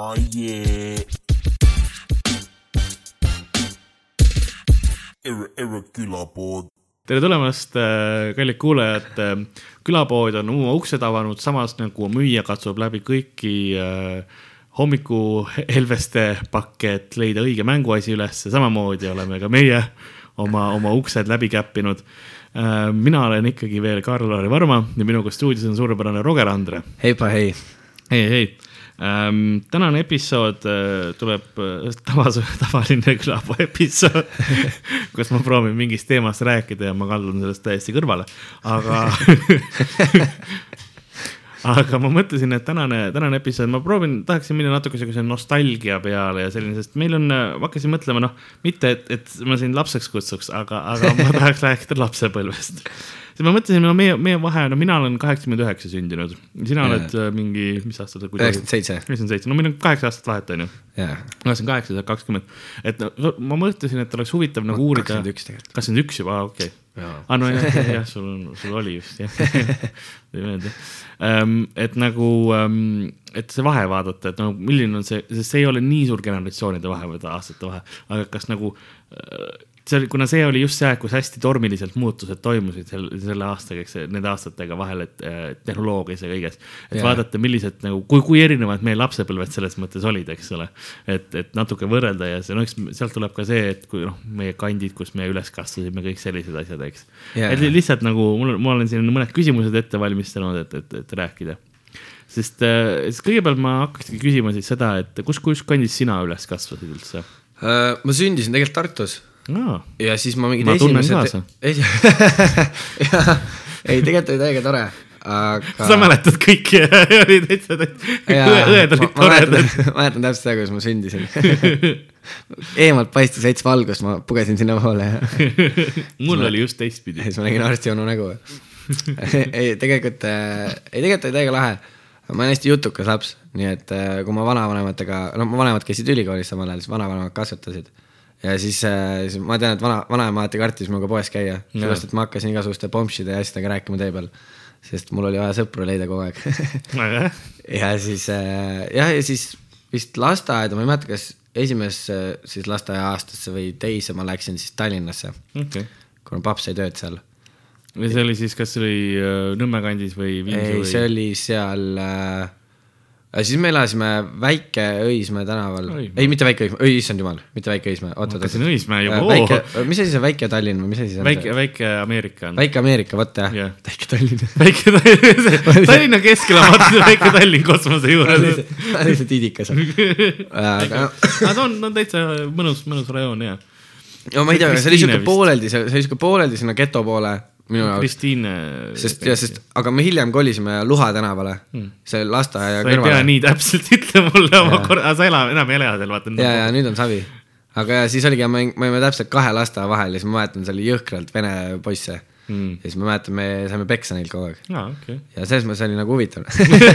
Oh yeah. Erre, erre külapood. tere tulemast, äh, kallid kuulajad. külapood on oma uksed avanud, samas nagu müüja katsub läbi kõiki äh, hommikuhelveste pakke, et leida õige mänguasi üles. samamoodi oleme ka meie oma, oma uksed läbi käppinud. mina olen ikkagi veel Karl-Lari Varma ja minuga stuudios on suurepärane Roger Andre. heipa hei. hei, hei ähm,. tänane episood äh, tuleb äh, tavas, tavaline külapuu episood kus ma proovin mingist teemast rääkida ja ma kaldun sellest täiesti kõrvale, aga aga ma mõtlesin, et tänane, tänane episood, ma proovin, tahaksin minna natuke sihukese nostalgia peale ja selline, sest meil on, ma hakkasin mõtlema, noh, mitte, et, et ma sind lapseks kutsuks, aga, aga ma tahaks rääkida lapsepõlvest. Ma mõtlesin, no meie, meie vahe, no mina olen kaheksakümmend üheksa sündinud, sina yeah. oled äh, mingi, mis aasta sa? üheksakümmend seitse. üheksakümmend seitse, no meil on kaheksa aastat vahet, on ju. ma olen kaheksa, sa oled kakskümmend. et no, ma mõtlesin, et oleks huvitav nagu uurida. kakskümmend üks tegelikult. kakskümmend üks juba, okei aa ah, no jah, jah, sul on, sul oli just jah ei meeldi um,. et nagu um,, et see vahe vaadata, et no milline on see, sest see ei ole nii suur generatsioonide vahe või aastate vahe, aga kas nagu uh, see oli, kuna see oli just see aeg, kus hästi tormiliselt muutused toimusid selle, selle aastaga, eks nende aastatega vahel, et äh, tehnoloogias ja kõiges. et yeah. vaadata, millised nagu, kui, kui erinevad meie lapsepõlved selles mõttes olid, eks ole. et, et natuke võrrelda ja see, no eks sealt tuleb ka see, et kui noh, meie kandid, kus me üles kasvasime, kõik sellised asjad, eks yeah.. et lihtsalt nagu mul, ma olen siin mõned küsimused ette valmistanud, et, et, et rääkida sest äh, siis kõigepealt ma hakkakski küsima siis seda, et kus, kus kandis sina üles kasvasid üldse uh,? ma sündisin tegelikult Tartus no.. ja siis ma mingid ma esimesed. esi... ei, tegelikult oli täiega tore, aga. sa mäletad kõiki oli täitsa, õed olid toredad. ma mäletan täpselt seda, kuidas ma sündisin eemalt paistis veits valgust, ma pugesin sinnapoole ja mul oli just teistpidi. siis ma nägin arsti onu nägu ei, tegelikult, äh, ei tegelikult oli täiega lahe. ma olen hästi jutukas laps, nii et äh, kui ma vanavanematega, no mu vanemad käisid ülikoolis samal ajal, siis vanavanemad kasvatasid ja siis, äh, siis ma tean, et vana, vanaema alati kartis minuga poes käia, sellepärast et ma hakkasin igasuguste pompside ja asjadega rääkima tee peal. sest mul oli vaja sõpru leida kogu aeg. Ja siis äh, jah, ja siis vist lasteaeda, ma ei mäleta, kas esimesse siis lasteaiaastasse või teise ma läksin siis Tallinnasse. Okay.. kuna paps sai tööd seal. ja see oli siis, kas see oli äh, Nõmme kandis või Viimsi ei see oli seal äh, siis me elasime Väike-Õismäe tänaval, ei mitte Väike-Õismäe, oi issand jumal, mitte Väike-Õismäe, oot, oot, oot. Õismäe juba, oo. väike, mis asi see Väike Tallinn või mis asi see on? väike, Väike Ameerika on. Väike Ameerika, vot jah yeah., Väike Tallinn. väike Tallinn, Tallinna keskel on vaata Väike Tallinn kosmose juures. ta on lihtsalt idikas. aga ta on, on täitsa mõnus, mõnus rajoon ja. no ma ei tea, see oli siuke pooleldi, see oli siuke pooleldi sinna geto poole minu jaoks. Kristiine. sest sest, aga me hiljem kolisime Luha tänavale hmm., see lasteaia kõrvale. sa ei pea nii täpselt ütlema mulle oma korra, sa ela, enam ei ela seal, vaata. ja, ja nüüd on savi. aga ja siis oligi, me olime täpselt kahe lasteaia vahel ja siis ma mäletan, seal oli jõhkralt vene poisse mm.. ja siis ma mäletan, me saime peksa neil kogu aeg ah,. Okay. ja selles mõttes oli nagu huvitav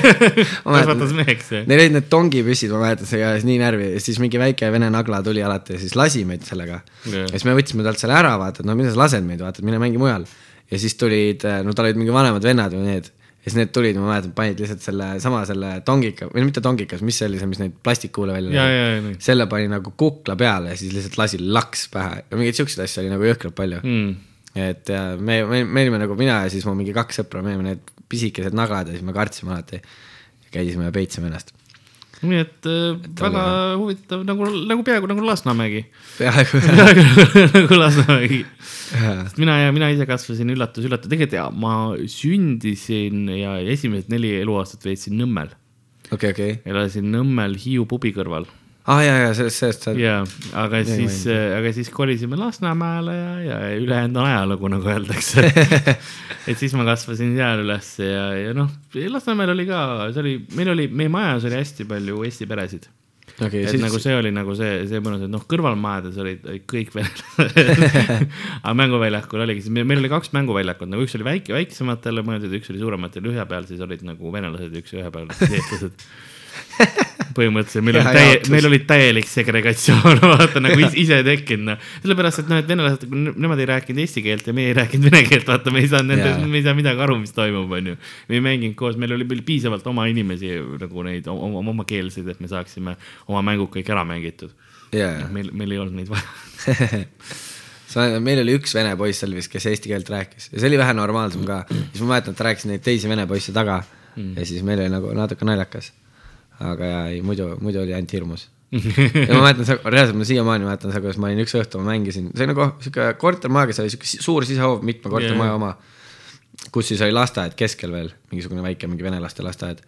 kasvatas meheks jah? Neil olid need tongipüssid, ma mäletan, see ajas nii närvi ja siis mingi väike vene nagla tuli alati ja siis lasi meid sellega yeah.. ja siis me võtsime talt selle ära, vaata, et no mida sa lased meid, vaata, mine mängi mujal ja siis tulid, no tal olid mingi vanemad vennad või need. ja siis need tulid, ma mäletan, panid lihtsalt selle sama selle tongika või mitte tongikas, mis see oli see, mis neid plastikkuule välja lõi. selle pani nagu kukla peale ja siis lihtsalt lasi laks pähe ja mingeid siukseid asju oli nagu jõhkralt palju mm.. et ja me, me, me olime nagu mina ja siis mu mingi kaks sõpra, me olime need pisikesed naglad ja siis me kartsime alati. käisime ja peitsime ennast nii et, äh, väga oli... huvitav nagu, nagu peaaegu nagu Lasnamägi. peaaegu nagu Lasnamägi. sest mina ja mina ise kasvasin üllatus, üllatus, tegelikult ja ma sündisin ja esimesed neli eluaastat veetsin Nõmmel. okei okay,, okei okay.. elasin Nõmmel Hiiu pubi kõrval ah ja, ja sellest, sellest saad. ja, aga ja, siis, aga siis kolisime Lasnamäele ja, ja ülejäänud on ajalugu, nagu öeldakse et siis ma kasvasin seal üles ja, ja noh, Lasnamäel oli ka, see oli, meil oli, meie majas oli hästi palju eesti peresid okay,. et siis... nagu see oli nagu see, see mõnus, et noh, kõrvalmajades olid kõik venelased aga mänguväljakul oligi, siis meil oli kaks mänguväljakut, nagu üks oli väike, väiksematele mõeldud, üks oli suurematele, ühe peal siis olid nagu venelased ja üks ühe peal eestlased põhimõtteliselt meil oli täie- meil oli täielik segregatsioon, vaata nagu is- ise tekkinud, noh. sellepärast, et noh, et venelased, nemad ei rääkinud eesti keelt ja meie ei rääkinud vene keelt, vaata, me ei saanud nende me ei saa midagi aru, mis toimub, onju. me ei mänginud koos, meil oli piisavalt oma inimesi nagu neid oma, omakeelseid, et me saaksime oma mängud kõik ära mängitud. jaa, meil, meil ei olnud neid vaja. meil oli üks vene poiss seal vist, kes eesti keelt rääkis ja see oli vähe normaalsem ka. siis ma mäletan, et ta rääkis neid teisi vene poisse taga mm. ja siis meil oli nagu natuke naljakas. Aga jaa, ei muidu, muidu oli ainult hirmus. ja ma mäletan, reaalselt ma siiamaani mäletan seda, kuidas ma olin üks õhtu, ma mängisin, see nagu sihuke kortermaja, kes oli sihuke si- suur sisehoov, mitme kortermaja Jaa. oma. kus siis oli lasteaed keskel veel, mingisugune väike mingi venelaste lasteaed.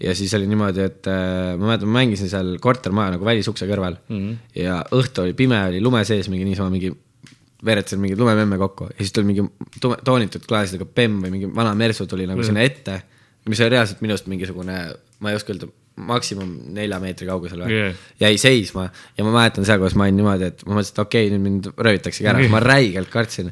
ja siis oli niimoodi, et äh, ma mäletan, ma mängisin seal kortermaja nagu välisukse kõrval mm -hmm. ja õhtu oli pime, oli lume sees mingi niisama mingi veeretasin mingeid lumememme kokku ja siis tuli mingi toonitud klaasidega bemm või mingi vana mersu tuli nagu sinna ette, mis oli reaalselt minust mingisugune, ma ei oska öelda, maksimum nelja meetri kaugusel või Jaa. jäi seisma ja ma mäletan seda, kuidas ma olin niimoodi, et ma mõtlesin, et okei okay,, nüüd mind röövitaksegi ära, ma räigelt kartsin.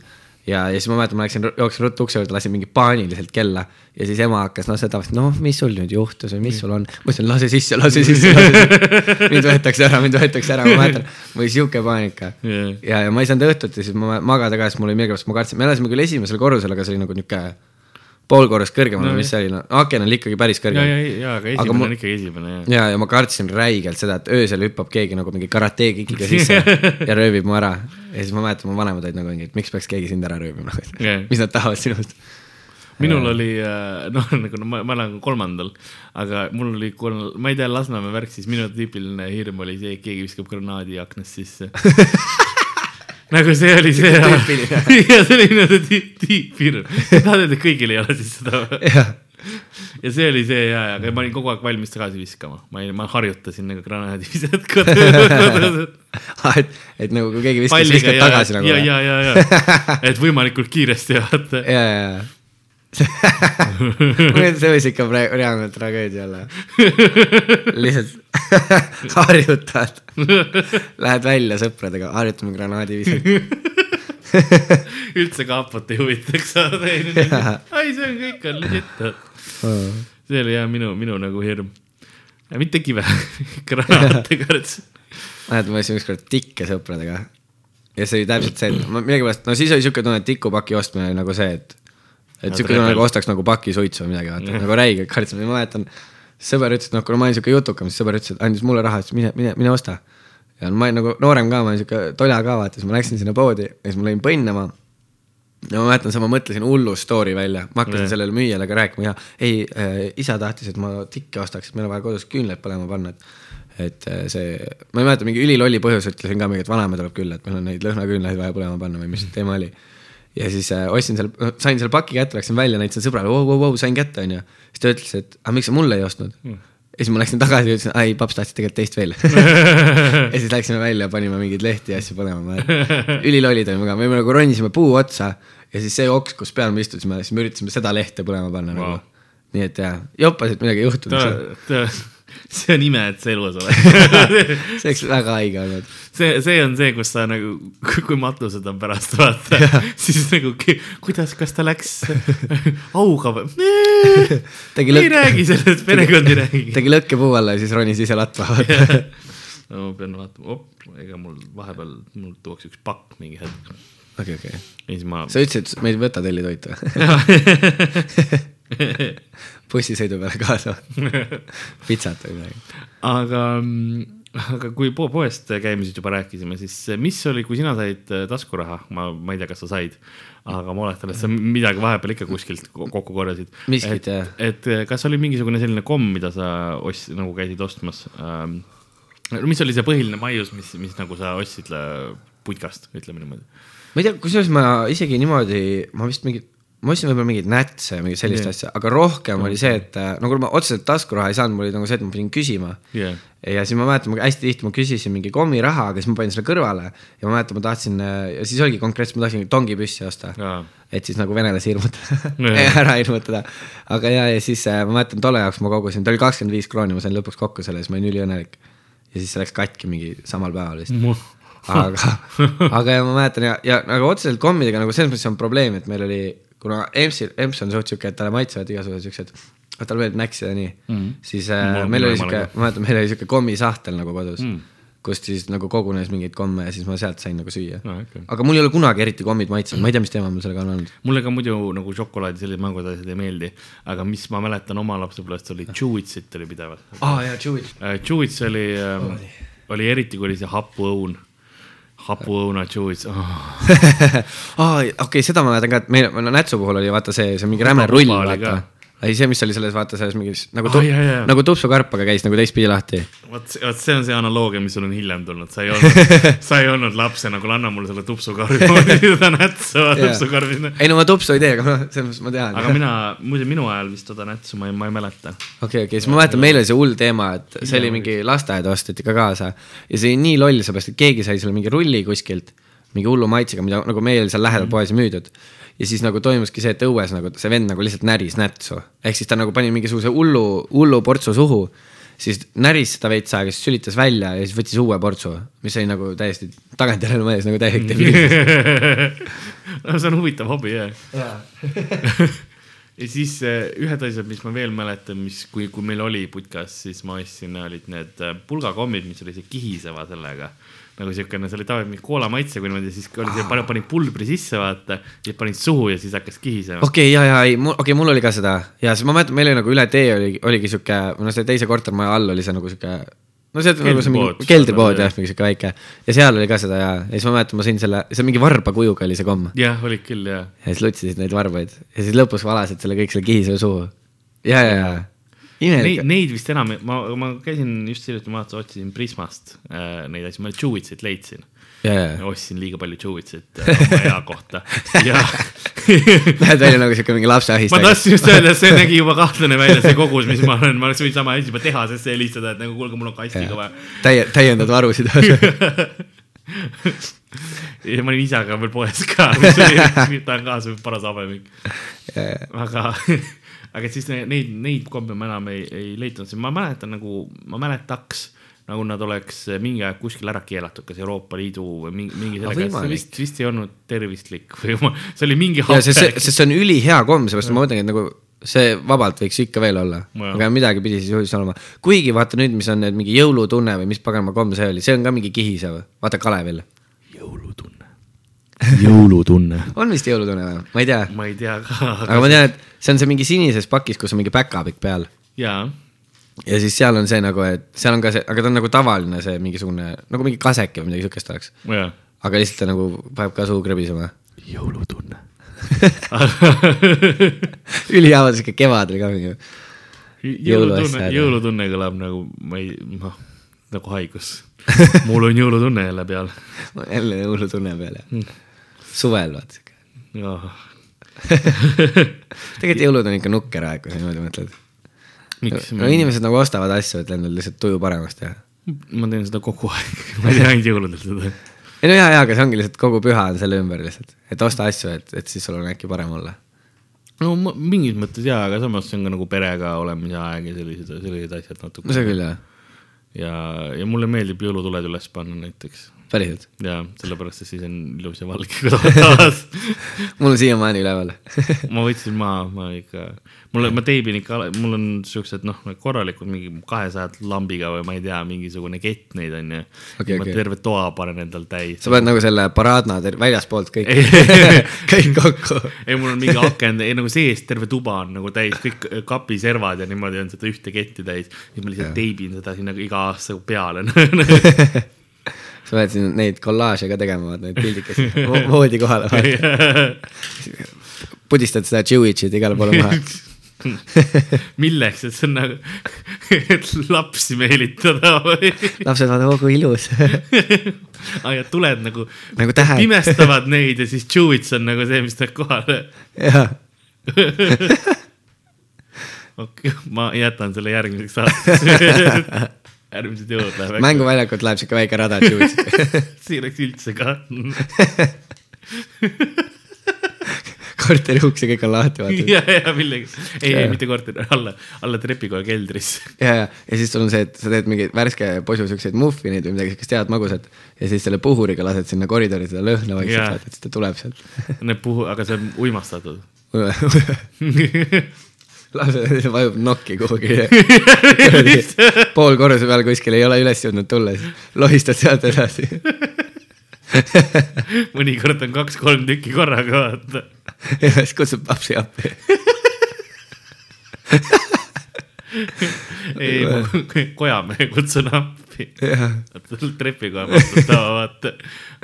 ja, ja siis ma mäletan, ma läksin, jooksin ruttu ukse juurde, lasin mingi paaniliselt kella ja siis ema hakkas noh, seda, noh, mis sul nüüd juhtus või mis sul on. ma ütlesin, lase sisse, lase sisse, lase sisse. mind võetakse ära, mind võetakse ära, ma mäletan, mul oli sihuke paanika Jaa. ja, ja ma ei saanud õhtuti siis ma magada ka, sest mul oli millegipärast, ma kartsin, me elasime küll esimesel korrusel, aga see oli nagu niuke pool korrust kõrgemal No mis see oli, no aken oli ikkagi päris ja, ja, kõrgel. ja, aga Aga esimene mul- on ikkagi esimene, jah. ja, ja ma kartsin räigelt seda, et öösel hüppab keegi nagu mingi karate kikiga sisse ja röövib mu ära. ja siis ma mäletan, mu vanemad olid nagu mingi, et miks peaks keegi sind ära röövima Jaa. mis nad tahavad sinust. minul oli äh, noh, nagu no, ma, ma elan kolmandal, aga mul oli kolm, ma ei tea, Lasnamäe värk, siis minu tüüpiline hirm oli see, et keegi viskab granaadi aknast sisse. nagu see oli see. Ja see oli nii-öelda tiip, tiiphirm. tahad öelda, et kõigil ei ole siis seda või? ja see oli see ja, aga ma olin kogu aeg valmis tagasi viskama, ma ei, ma harjutasin nagu granaadivisat kodus. et, et nagu kui keegi viskas, viskad ja, tagasi nagu. ja, ja, ja, ja, et võimalikult kiiresti vaata. ja, ja, ja. see võis ikka praegu reaalne tragöödia olla. lihtsalt harjutad, lähed välja sõpradega, harjutame granaadivisat. üldse kapot ei huvitaks saada. ai, see on kõik on legit. see oli jah minu, minu nagu hirm. mitte kive, granaate kartsin. mäletan, ma ostsin ükskord tikke sõpradega ja see oli täpselt see, et ma millegipärast, no siis oli siuke tunne, et tikupaki ostmine oli nagu see, et et Oled siuke tunne rebel. nagu ostaks nagu paki suitsu või midagi, vaata nagu räigelt kartsin, ma mäletan. sõber ütles, et noh, kuna ma olin siuke jutukam, siis sõber ütles, et andis mulle raha, ütles mine, mine, mine osta. ja ma olin nagu noorem ka, ma olin siuke tola ka vaata, siis ma läksin sinna poodi ja siis ma lõin põnnama. ja ma mäletan, ma mõtlesin hullu story välja, ma hakkasin Jah. sellele müüjale ka rääkima ja ei äh,, isa tahtis, et ma tikke ostaks, et meil on vaja kodus küünlaid põlema panna, et et äh, see, ma ei mäleta, mingi ülilolli põhjus ütlesin ka mingi, et vanaema tuleb külla, et meil on neid lõhnaküünlaid vaja põlema panna või mis see teema oli. Ja siis äh, ostsin selle, sain selle paki kätte, läksin välja, näitasin sõbrale, vau, vau, vau, sain kätte, onju. siis ta ütles, et aga miks sa mulle ei ostnud mm.. ja siis ma läksin tagasi ja ütlesin, ei, paps tahtis tegelikult teist veel ja siis läksime välja, panime mingeid lehti ja asju põlema. ülilollid olime ka, me nagu ronisime puu otsa ja siis see oks, kus peal me istusime, siis me üritasime seda lehte põlema panna Vau. nagu. nii et jaa, jopasid midagi ei juhtunud. see on ime, et sa elus oled. see oleks väga haige olnud. see, see on see, kus sa nagu, kui matused on pärast vaata, siis nagu kuidas, kas ta läks auga või? Ei räägi sellest, perekond ei räägi. tegi lõkke puu alla ja siis ronis ise latva. no ma pean vaatama, ega mul vahepeal, mul tuuakse üks pakk mingi hetk okei, okei. ja siis ma. sa ütlesid, et me ei võta tellitoitu? bussisõidu peale kaasa. pitsat või midagi. aga, aga kui po poest käimisest juba rääkisime, siis mis oli, kui sina said äh, taskuraha, ma, ma ei tea, kas sa said, aga ma oletan, et sa midagi vahepeal ikka kuskilt ko- kokku korjasid. Miskit, et jah., et kas oli mingisugune selline komm, mida sa ost-, nagu käisid ostmas ähm,? mis oli see põhiline maius, mis, mis nagu sa ostsid äh, putkast, ütleme niimoodi. ma ei tea, kusjuures ma isegi niimoodi, ma vist mingi, ma ostsin võib-olla mingeid nätse või mingit sellist Jah. asja, aga rohkem oli see, et äh, no kuna ma otseselt taskuraha ei saanud, mul oli nagu see, et ma pidin küsima jah, ja siis ma mäletan, ma hästi tihti ma küsisin mingi kommiraha, aga siis ma panin selle kõrvale ja ma mäletan, ma tahtsin ja siis oligi konkreetselt, ma tahtsin tongipüssi osta. Jaa. et siis nagu venelasi hirmutada ära hirmutada. aga ja, ja siis äh, ma mäletan, tolle jaoks ma kogusin, ta oli kakskümmend viis krooni, ma sain lõpuks kokku selle, siis ma olin üliõnnelik. ja siis see läks katki mingi samal päeval vist aga, aga ja ma mäletan ja, ja nagu otseselt kommidega nagu selles mõttes on probleem, et meil oli, kuna EMS-il, EMS on suht sihuke, et talle maitsevad igasugused siuksed talle meeldib näksida nii mm. -hmm. siis äh, meil oli sihuke ma mäletan, meil oli sihuke kommisahtel nagu kodus Mm. mm., kust siis nagu kogunes mingeid komme ja siis ma sealt sain nagu süüa Aa, okei. aga mul ei ole kunagi eriti kommid maitsenud, ma ei tea, mis teema mul sellega on olnud. mulle ka muidu nagu šokolaadi sellised mängud asjad ei meeldi, aga mis ma mäletan oma lapsepõlvest oli Chewitsit oli pidevalt. aa jaa, Chewy. Chewits oli ähm,, oli eriti, kui oli see hapuõun, hapuõuna Chewits oh.. aa, okei okay,, seda ma mäletan ka, et meil, no Nätsu puhul oli vaata see, see mingi räme rull, vaata. ei, see, mis oli selles, vaata selles mingis nagu Aa, jaa, jaa. nagu tupsukarp, aga käis nagu teistpidi lahti. vot, vot see on see analoogia, mis sul on hiljem tulnud, sa ei olnud, sa ei olnud lapsena, kuule anna mulle selle tupsukarvi, ma seda nätsu Jaa. tupsukarvi. ei no ma tupsu ei tee, aga noh, selles mõttes ma tean. aga mina, muide minu ajal vist seda nätsu ma ei, ma ei mäleta. okei, okei, siis ma mäletan, meil oli see hull teema, et see oli mingi lasteaeda osteti ka kaasa ja see oli nii loll, seepärast et keegi sai selle mingi rulli kuskilt, mingi hullu maitsega, mida nagu meil seal lähedal poes ei müüdud. Ja siis nagu toimuski see, et õues nagu see vend nagu lihtsalt näris nätsu, ehk siis ta nagu pani mingisuguse hullu, hullu portsu suhu, siis näris seda veits aega, siis sülitas välja ja siis võttis uue portsu, mis oli nagu täiesti tagantjärele mõeldes nagu täielik debiilsus. no see on huvitav hobi jah. ja siis äh, ühed asjad, mis ma veel mäletan, mis, kui, kui meil oli putkas, siis ma ostsin, olid need äh, pulgakommid, mis oli see kihiseva sellega. Nagu siukene, see oli tavaliselt mingi koola maitsega niimoodi, siis oli see, panid pulbri sisse, vaata, siis panid suhu ja siis hakkas kihisema. okei okay,, ja, ja ei, okei okay,, mul oli ka seda ja siis ma mäletan, meil oli nagu üle tee oli, oligi sihuke, no selle teise kortermaja all oli see nagu sihuke. no see on nagu see mingi Keldripood. jah, mingi sihuke väike ja seal oli ka seda ja, ja siis ma mäletan, ma sõin selle, see mingi varba kujuga oli see komm jah, olid küll jah. ja siis lutsisid neid varbaid ja siis lõpus valasid selle kõik selle kihiseva suhu. ja, ja, ja, Neid, neid vist enam, ma, ma käisin just hiljuti, ma otsisin Prismast äh, neid asju, ma Chewitsit leidsin. ja, ostsin liiga palju Chewitsit äh, oma ea kohta ja näed välja nagu sihuke mingi lapse ma tahtsin just öelda, see nägi juba kahtlane välja, see kogus, mis ma olen, ma oleks võinud sama asi juba tehasesse helistada, et nagu kuulge, mul on kastiga vaja. täie, täiendad varusid. ja ma olin ise ka veel poes ka, mis oli, tahan kaasa paras habemik. aga, aga siis ne- neid, neid komme ma enam ei, ei leidnud, sest ma mäletan nagu, ma mäletaks nagu nad oleks mingi aeg kuskil ära keelatud, kas Euroopa Liidu või mingi, mingi sellega, see võimalik. vist, vist ei olnud tervislik või ma, see oli mingi ja see, see, sest see on ülihea komm, seepärast ma mõtlengi, et nagu see vabalt võiks ikka veel olla, aga midagi pidi siis juhus olema. kuigi vaata nüüd, mis on need mingi jõulutunne või mis paganama komm see oli, see on ka mingi kihisev, vaata Kalevil. jõulutunne. jõulutunne. on vist jõulutunne või? ma ei tea, ma ei tea ka, aga ma tean, et see on see mingi sinises pakis, kus on mingi päkapikk peal jaa ja siis seal on see nagu, et seal on ka see, aga ta on nagu tavaline see mingisugune nagu mingi kaseke või midagi siukest oleks, jaa. aga lihtsalt ta nagu paneb ka suu krõbisema. jõulutunne. ülihea, siuke kevadel ka mingi. jõulutunne, jõulutunne kõlab nagu, ma ei, noh, nagu haigus. mul on jõulutunne jälle peal. jälle jõulutunne peal ja suvel vaata siuke. jah, tegelikult jõulud on ikka nukker aeg, kui sa niimoodi mõtled. no inimesed nagu ostavad asju, et endal lihtsalt tuju paremaks teha. ma teen seda kogu aeg, ma ei tee ainult jõuludel seda. ei no jaa, jaa, aga see ongi lihtsalt kogu püha on selle ümber lihtsalt, et osta asju, et, et siis sul on äkki parem olla. no ma- mingis mõttes jaa, aga samas see on ka nagu perega olemise aeg ja sellised, sellised asjad natuke. no see küll jah, ja, ja mulle meeldib jõulutuled üles panna näiteks päriselt. ja sellepärast, et siis on ilus ja valge taevas. mul on siiamaani üleval. ma võtsin maha, ma ikka, mul, ma teibin ikka, mul on siuksed noh, korralikud mingi kahesajad lambiga või ma ei tea, mingisugune kett neid on ju Okei, ma okei. terve toa panen endal täis. sa paned nagu selle paraadna väljaspoolt kõik Ei. kõik kokku. ei, mul on mingi aken, ei nagu seest terve tuba on nagu täis, kõik kapiservad ja niimoodi on seda ühte ketti täis. siis ma lihtsalt teibin seda sinna iga aasta peale. sa pead siin neid kollaaže ka tegema, neid pildikesi vo- voodi kohale. pudistad seda Jewitšit igale poole maha. milleks, et see on nagu, et lapsi meelitada või? lapsed vaatavad, oo kui ilus. aa ja tuled nagu, Nagu tähed. pimestavad neid ja siis Jewits on nagu see, mis tuleb kohale. jah, okei ma jätan selle järgmiseks aastaks. Järgmised jõulud lähevad. mänguväljakult läheb siuke väike rada see ei oleks üldse ka. korteri uks ja kõik on lahti, vaata. ja, ja millegi, ei, ei mitte korteri, alla, alla trepikoja keldris. ja, ja, ja siis sul on see, et sa teed mingi värske posu siukseid muffineid või midagi siukest head magusat ja siis selle puhuriga lased sinna koridori seda lõhna vaikselt et siis ta tuleb sealt. Need puhu, aga see on uimastatud. lapse vajub nokki kuhugi pool korruse peal kuskil ei ole üles jõudnud tulla, siis lohistad sealt edasi. mõnikord on kaks-kolm tükki korraga, vaata. ja siis kutsub papsi appi. ei, kojamehe kutsun appi. jah, trepikoja vastutava, vaata.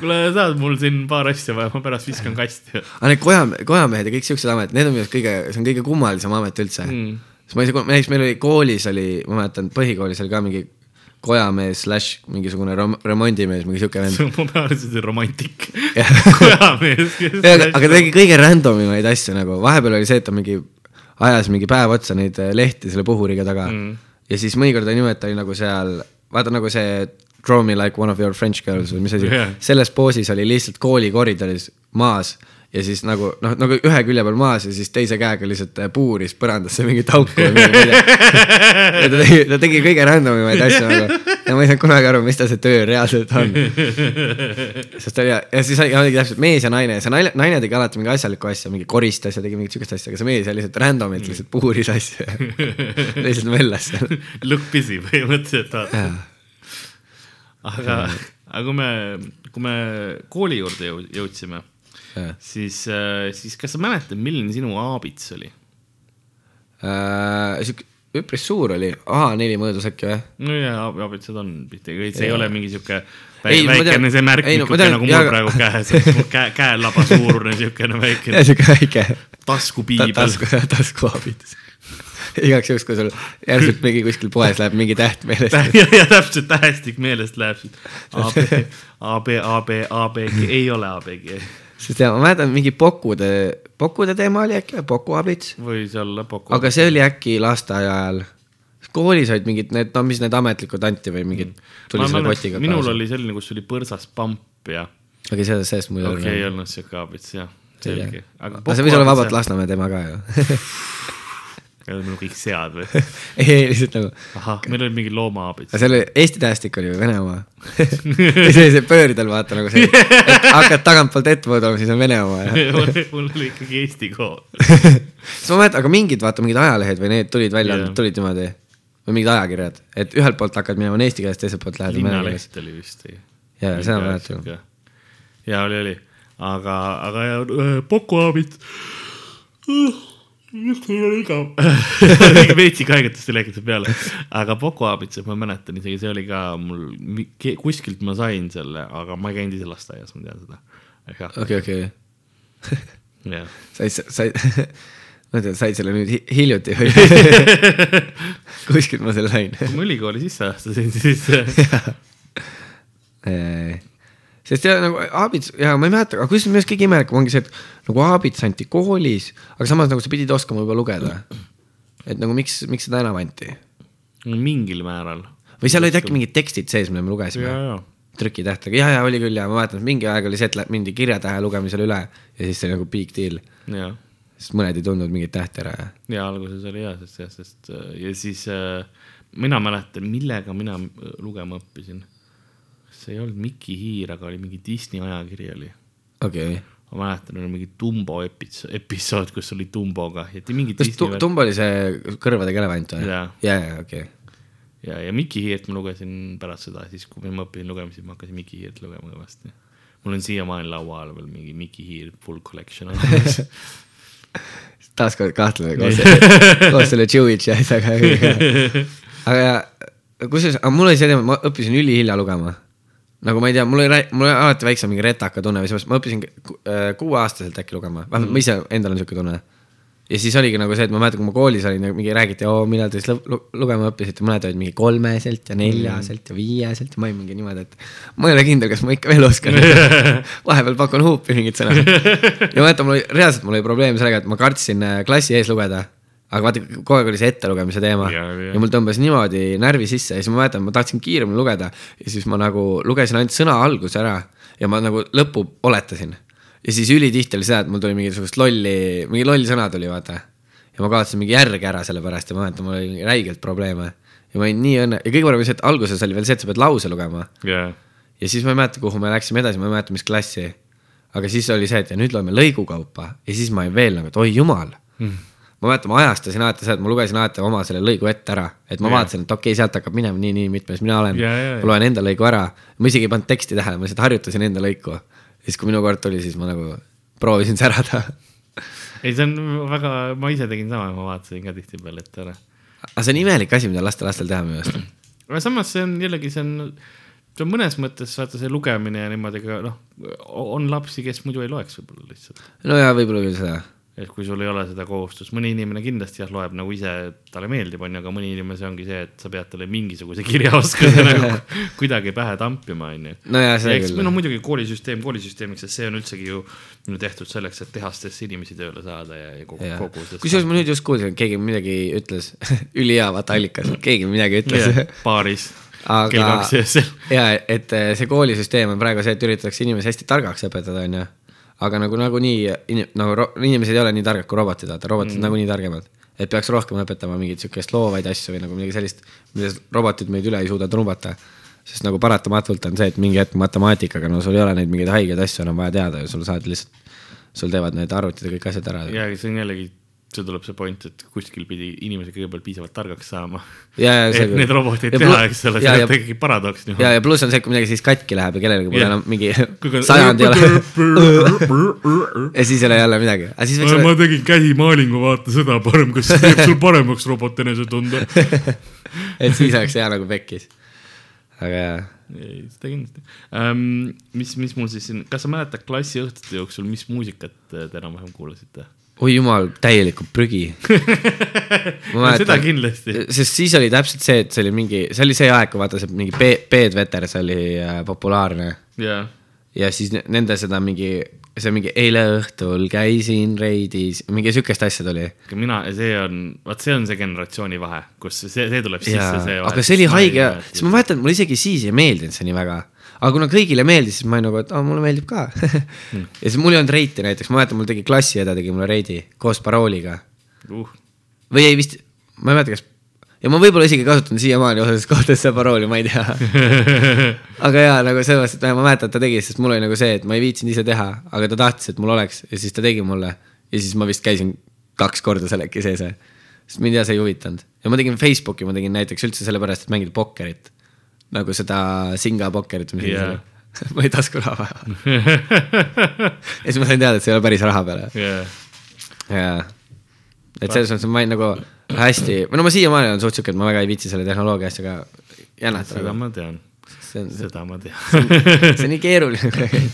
kuule, saad mul siin paar asja vaja, ma pärast viskan kasti aga need koja, kojamehed ja kõik siuksed ametid, need on minu arust kõige, see on kõige kummalisem amet üldse mm.. sest ma saa, näiteks meil oli koolis oli, ma mäletan, põhikoolis oli ka mingi kojamees slaš mingisugune rom- remondimees, mingi siuke vend. ma pean ütlema romantik. Jah. kojamees, kes. aga ta tegi kõige random imaid asju nagu, vahepeal oli see, et ta mingi ajas mingi päev otsa neid eh, lehti selle puhuriga taga mm. ja siis mõnikord oli niimoodi, et ta oli nagu seal, vaata nagu see Draw me like one of your French girls või mis asi yeah., selles poosis oli lihtsalt kooli koridoris maas ja siis nagu noh, nagu ühe külje peal maas ja siis teise käega lihtsalt eh, puuris põrandasse mingit auku või midagi, ta tegi, ta tegi kõige random imaid asju nagu ja ma ei saanud kunagi aru, mis ta see töö reaalselt on. sest ta oli ja siis oli- oligi täpselt mees ja naine ja see naine, naine tegi alati mingi asjalikku asja, mingi koristas ja tegi mingit siukest asja, aga see mees oli lihtsalt random'ilt lihtsalt puuris asju. lihtsalt möllas seal. Look busy põhimõtteliselt, vaata. aga, aga kui me, kui me kooli juurde jõu- jõudsime, siis, siis kas sa mäletad, milline sinu aabits oli? Äh, sihuke üpris suur oli, A4 mõõdus äkki või? no jaa, aabitsad on tihti, see ei ole mingi sihuke väikene see märk ei, no nagu mul praegu käes, käe, käelaba suurune niisugune väikene sihuke väike ta, taskupiibel. tasku, taskuabitus. igaks juhuks, kui sul järsult mingi kuskil poes läheb mingi täht meelest. ja, ja täpselt tähestik meelest läheb siit. AB, AB, AB, ABG, ei ole ABG, sest ja ma mäletan mingi Pokude, Pokude teema oli äkki, Pokuabits. võis olla Poco. aga see oli äkki lasteaia ajal. koolis olid mingid need, no mis need ametlikud anti või mingid, tuli selle kotiga minul oli selline, kus oli põrsas pamp ja aga sellest, sellest ei okei okay,, ei olnud siuke abits jah, selge. aga see võis olla vabalt Lasnamäe teema ka ju. meil kõik sead või? ei, lihtsalt nagu, ahah, meil oli mingi loomaabits seal oli Eesti tähestik oli ju Venemaa. ja see oli see pööridel vaata nagu see, et hakkad tagantpoolt ette vaatama, siis on Vene oma ja mul oli ikkagi Eesti kool. siis ma mäletan, aga mingid vaata mingid ajalehed või need tulid välja yeah., tulid niimoodi või mingid ajakirjad, et ühelt poolt hakkad minema eesti keeles, teiselt poolt lähed vene linnaleht oli vist või? Jaa, seda ma mäletan.. ja oli, oli, aga, aga ja, Poco abits. Just ei ole igav. veits haigetust lekitasid peale, aga Poco abits, ma mäletan isegi, see oli ka mul, kuskilt ma sain selle, aga ma ei käinud ise lasteaias, ma tean seda. okei, okei, said, said, ma ei tea, said selle nüüd hi- hiljuti või? kuskilt ma selle sain kui ma ülikooli sisse astusin, siis sest ja nagu aabits ja ma ei mäleta, aga kusjuures minu arust kõige imelikum ongi see, et nagu aabits anti koolis, aga samas nagu sa pidid oskama juba lugeda. et nagu miks, miks seda enam anti? mingil määral. või seal olid äkki mingid tekstid sees, mida me lugesime ja, ja, ja, ja oli küll ja ma mäletan, et mingi aeg oli see, et mindi kirjatähe lugemisele üle ja siis see oli nagu big deal, ja sest mõned ei tundnud mingit tähte ära ja ja alguses oli hea, sest, sest, sest äh, ja siis äh, mina mäletan, millega mina äh, lugema õppisin. See ei olnud Mikki Hiir, aga oli mingi Disney ajakiri oli. okei okay.. ma mäletan, oli mingi Dumbo epits-, episood, kus oli Dumboga kas Tumbo oli see kõrvadega elevant või? Ja, ja okei. ja, ja Mikki Hiirt ma lugesin pärast seda, siis kui ma õppisin lugemist, siis ma hakkasin Mikki Hiirt lugema kõvasti. mul on siiamaani laua all veel mingi Mikki Hiir full collection olemas. taaskord kahtlane koos selle, koos selle Jewitši asjaga. aga ja kusjuures, aga mul oli teema, ma õppisin ülihilja lugema. Nagu ma ei tea, mul oli, mul oli alati väiksem mingi retaka tunne või seepärast ma õppisin äh, kuueaastaselt äkki lugema, vähemalt ma ise endal on siuke tunne. ja siis oligi nagu see, et ma mäletan, kui ma koolis olin ja mingi räägiti, oo, millal te siis lu- lu- lugema õppisite, mõned olid mingi kolmeselt ja neljaselt ja viieselt ja ma olin mingi niimoodi, et ma ei ole kindel, kas ma ikka veel oskan. vahepeal pakun huupi mingid sõnad. ja ma mäletan, mul oli, reaalselt mul oli probleem sellega, et ma kartsin äh, klassi ees lugeda. Aga vaata, kogu aeg oli see ettelugemise teema Ja, ja, ja. mul tõmbas niimoodi närvi sisse ja siis ma mäletan, ma tahtsin kiiremini lugeda ja siis ma nagu lugesin ainult sõna alguse ära ja ma nagu lõppu oletasin ja siis ülitihti oli seda, et mul tuli mingisugust lolli, mingi loll sõna tuli, vaata. ja ma kaotasin mingi järge ära selle pärast ja ma mäletan, mul oli räigelt probleeme. ja ma olin nii õnne ja kõige parem oli see, et alguses oli veel see, et sa pead lause lugema. ja, ja siis ma ei mäleta, kuhu me läksime edasi, ma ei mäleta, mis klassi. aga siis oli see, et ja nüüd loeme lõigu kaupa ja siis ma olin veel nagu, et oi jumal mm.. Ma mäletan, ma ajastasin alati seda, et ma lugesin alati oma selle lõigu ette ära, et ma Jaa. vaatasin, et okei okay,, sealt hakkab minema nii, nii mitmes mina olen Jaa, jaa, jaa. ma loen enda lõigu ära, ma isegi ei pannud teksti tähele, ma lihtsalt harjutasin enda lõiku. siis, kui minu kord tuli, siis ma nagu proovisin särada. ei, see on väga, ma ise tegin sama, ma vaatasin ka tihtipeale ette ära. aga see on imelik asi, mida lastel lastel teha minu arust. aga samas see on jällegi, see on, see on mõnes mõttes vaata see lugemine ja niimoodi ka noh, on lapsi, kes muidu ei loeks võib-olla lihtsalt. no jaa, võib-olla küll seda. Et kui sul ei ole seda kohustust, mõni inimene kindlasti jah, loeb nagu ise, talle meeldib, on ju, aga mõni inimene, see ongi see, et sa pead talle mingisuguse kirjaoskuse nagu kuidagi pähe tampima, on ju. no jaa, seda eks küll no. muidugi koolisüsteem koolisüsteemiks, sest see on üldsegi ju tehtud selleks, et tehastesse inimesi tööle saada ja, ja kogu, kogu kusjuures ma nüüd just kuulsin, et keegi midagi ütles, ülihea vaata allikas, keegi midagi ütles baaris Aga- ja et see koolisüsteem on praegu see, et üritatakse inimesi hästi targaks õpetada, onju. Aga nagu nagunii nagu inimesed ei ole nii targad kui robotid, vaata robotid mm. nagunii targemad. et peaks rohkem õpetama mingeid siukest loovaid asju või nagu midagi sellist, milles robotid meid üle ei suuda trumbata. sest nagu paratamatult on see, et mingi hetk matemaatikaga, no sul ei ole neid mingeid haigeid asju enam vaja teada ja sul saad lihtsalt, sul teevad need arvutid ja kõik asjad ära. ja see on jällegi, see tuleb see point, et kuskil pidi inimesed kõigepealt piisavalt targaks saama. et need robotid teha, eks ole, see on ikkagi paradoks. ja, ja pluss on see, kui midagi siis katki läheb ja kellelgi pole enam mingi Kui- sajand ei ole ja siis ei ole jälle midagi, ma tegin käsimaalingu, vaata seda parem, kas see teeb sul paremaks robot enesetunde? et siis oleks hea nagu pekkis. aga jaa, ei, seda kindlasti um,. mis, mis mul siis siin, kas sa mäletad klassiõhtute jooksul, mis muusikat te enam-vähem kuulasite? Oi jumal, täielikult prügi. seda kindlasti. sest siis oli täpselt see, et see oli mingi, see oli see aeg, kui vaata see mingi Pe- Peet Veters oli äh, populaarne jaa, ja siis ne- nende seda mingi, see mingi eile õhtul käisin reidis, mingi siukest asja tuli. mina, see on, vot see on see generatsiooni vahe, kus see, see tuleb sisse, see, aga see oli haige, sest ma mäletan, mulle isegi siis ei meeldinud see nii väga. Aga kuna kõigile meeldis, siis ma olin nagu, et aa, mulle meeldib ka ja siis mul ei olnud reiti näiteks, ma mäletan, mul tegi klassiõde tegi mulle reidi koos parooliga uh,. või ei vist, ma ei mäleta, kas ja ma võib-olla isegi kasutan siiamaani osades kohtades seda parooli, ma ei tea. aga jaa, nagu mõttes, et ma mäletan, et ta tegi, sest mul oli nagu see, et ma ei viitsinud ise teha, aga ta tahtis, et mul oleks ja siis ta tegi mulle. ja siis ma vist käisin kaks korda selle äkki sees, sest mind jah, see ei huvitanud. ja ma tegin Facebooki, ma tegin näiteks üldse sellepärast, et mängida pokkerit. Nagu seda Singa pokkerit, mis yeah. ma ei taskuraha vaja. ja siis ma sain teada, et see ei ole päris raha peale Yeah. jaa, et selles mõttes ma olin nagu hästi, või no ma siiamaani olen suht siuke, et ma väga ei viitsi selle tehnoloogia asjaga jännatada seda. ma tean, seda ma tean. see on nii keeruline kuidagi.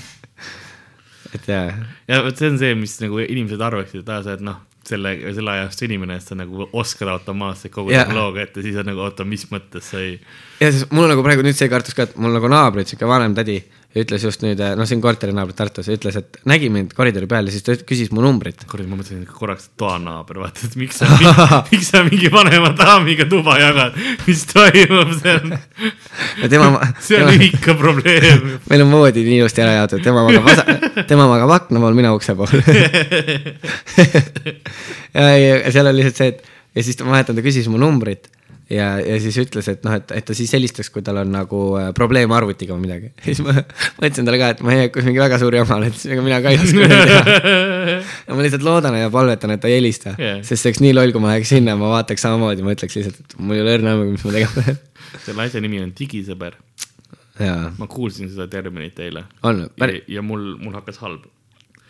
et jaa, ja vot see on see, mis nagu inimesed arvaksid, et aa, sa oled noh, selle, selle ajastu inimene, et sa nagu oskad automaatselt kogu Jaa. tehnoloogia ette, siis on nagu oota, mis mõttes sa ei. ja siis mul on nagu praegu nüüd see kartus ka, et mul nagu naabrid, siuke vanem tädi ütles just nüüd, noh, siin korterinaabrid Tartus, ütles, et nägi mind koridori peal ja siis ta küsis mu numbrit. kurat, ma mõtlesin korraks, et toanaaber, vaata, et miks sa, miks sa mingi vanema daamiga tuba jagad, mis toimub, on, ja tema, see on ikka probleem. meil on voodi nii ilusti ära jaotatud, tema magab vasa-, tema magab akna pool, mina ukse pool. ja, ja seal on lihtsalt see, et ja siis ta- ma mäletan, ta küsis mu numbrit ja, ja siis ütles, et noh, et, et ta siis helistaks, kui tal on nagu äh, probleem arvutiga või midagi. ja siis ma ma ütlesin talle ka, et ma ei hakka mingi väga suur jama siis ega mina ka ei oska midagi teha. ja ma lihtsalt loodan ja palvetan, et ta ei helista yeah., sest see oleks nii loll, kui ma läheks sinna ma vaataks samamoodi, ma ütleks lihtsalt, et mul ei ole õrna aimu, mis ma tegema pean. selle asja nimi on digisõber. ma kuulsin seda terminit eile. on ja päris,, ja mul, mul hakkas halb.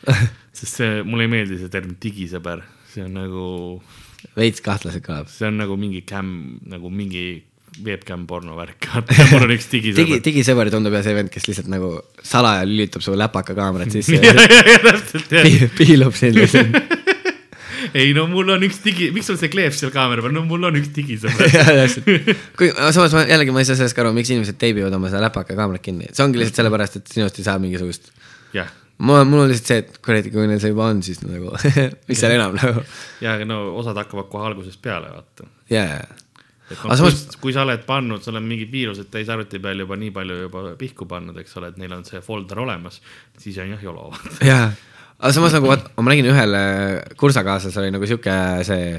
sest see, mulle ei meeldi see termin digisõber, see on nagu, veits kahtlaselt kõlab. see on nagu mingi cam, nagu mingi webcam porno värk, mul on üks digi, digisõber. digisõber tundub jah see vend, kes lihtsalt nagu salaja lülitab su läpaka kaamerat sisse ja, ja ja, täpselt jah. pi- piilub sind lihtsalt. ei no mul on üks digi, miks sul see kleep seal kaamera peal, no mul on üks digisõber. kui, samas ma jällegi ma ei saa sellest ka aru, miks inimesed teibivad oma seda läpaka kaamerat kinni, see ongi lihtsalt sellepärast, et sinust ei saa mingisugust. jah, mul on, mul on lihtsalt see, et kuradi, kui neil see juba on, siis nagu mis seal enam nagu. ja aga no osad hakkavad kohe algusest peale, vaata. ja, ja, Aga noh, samas- kui, sa oled pannud, sul on mingid viirused täis arvuti peal juba nii palju juba pihku pannud, eks ole, et neil on see folder olemas, siis on jah jolo. ja, aga samas nagu vaat, ma nägin ühel äh, kursakaaslasel oli nagu sihuke see,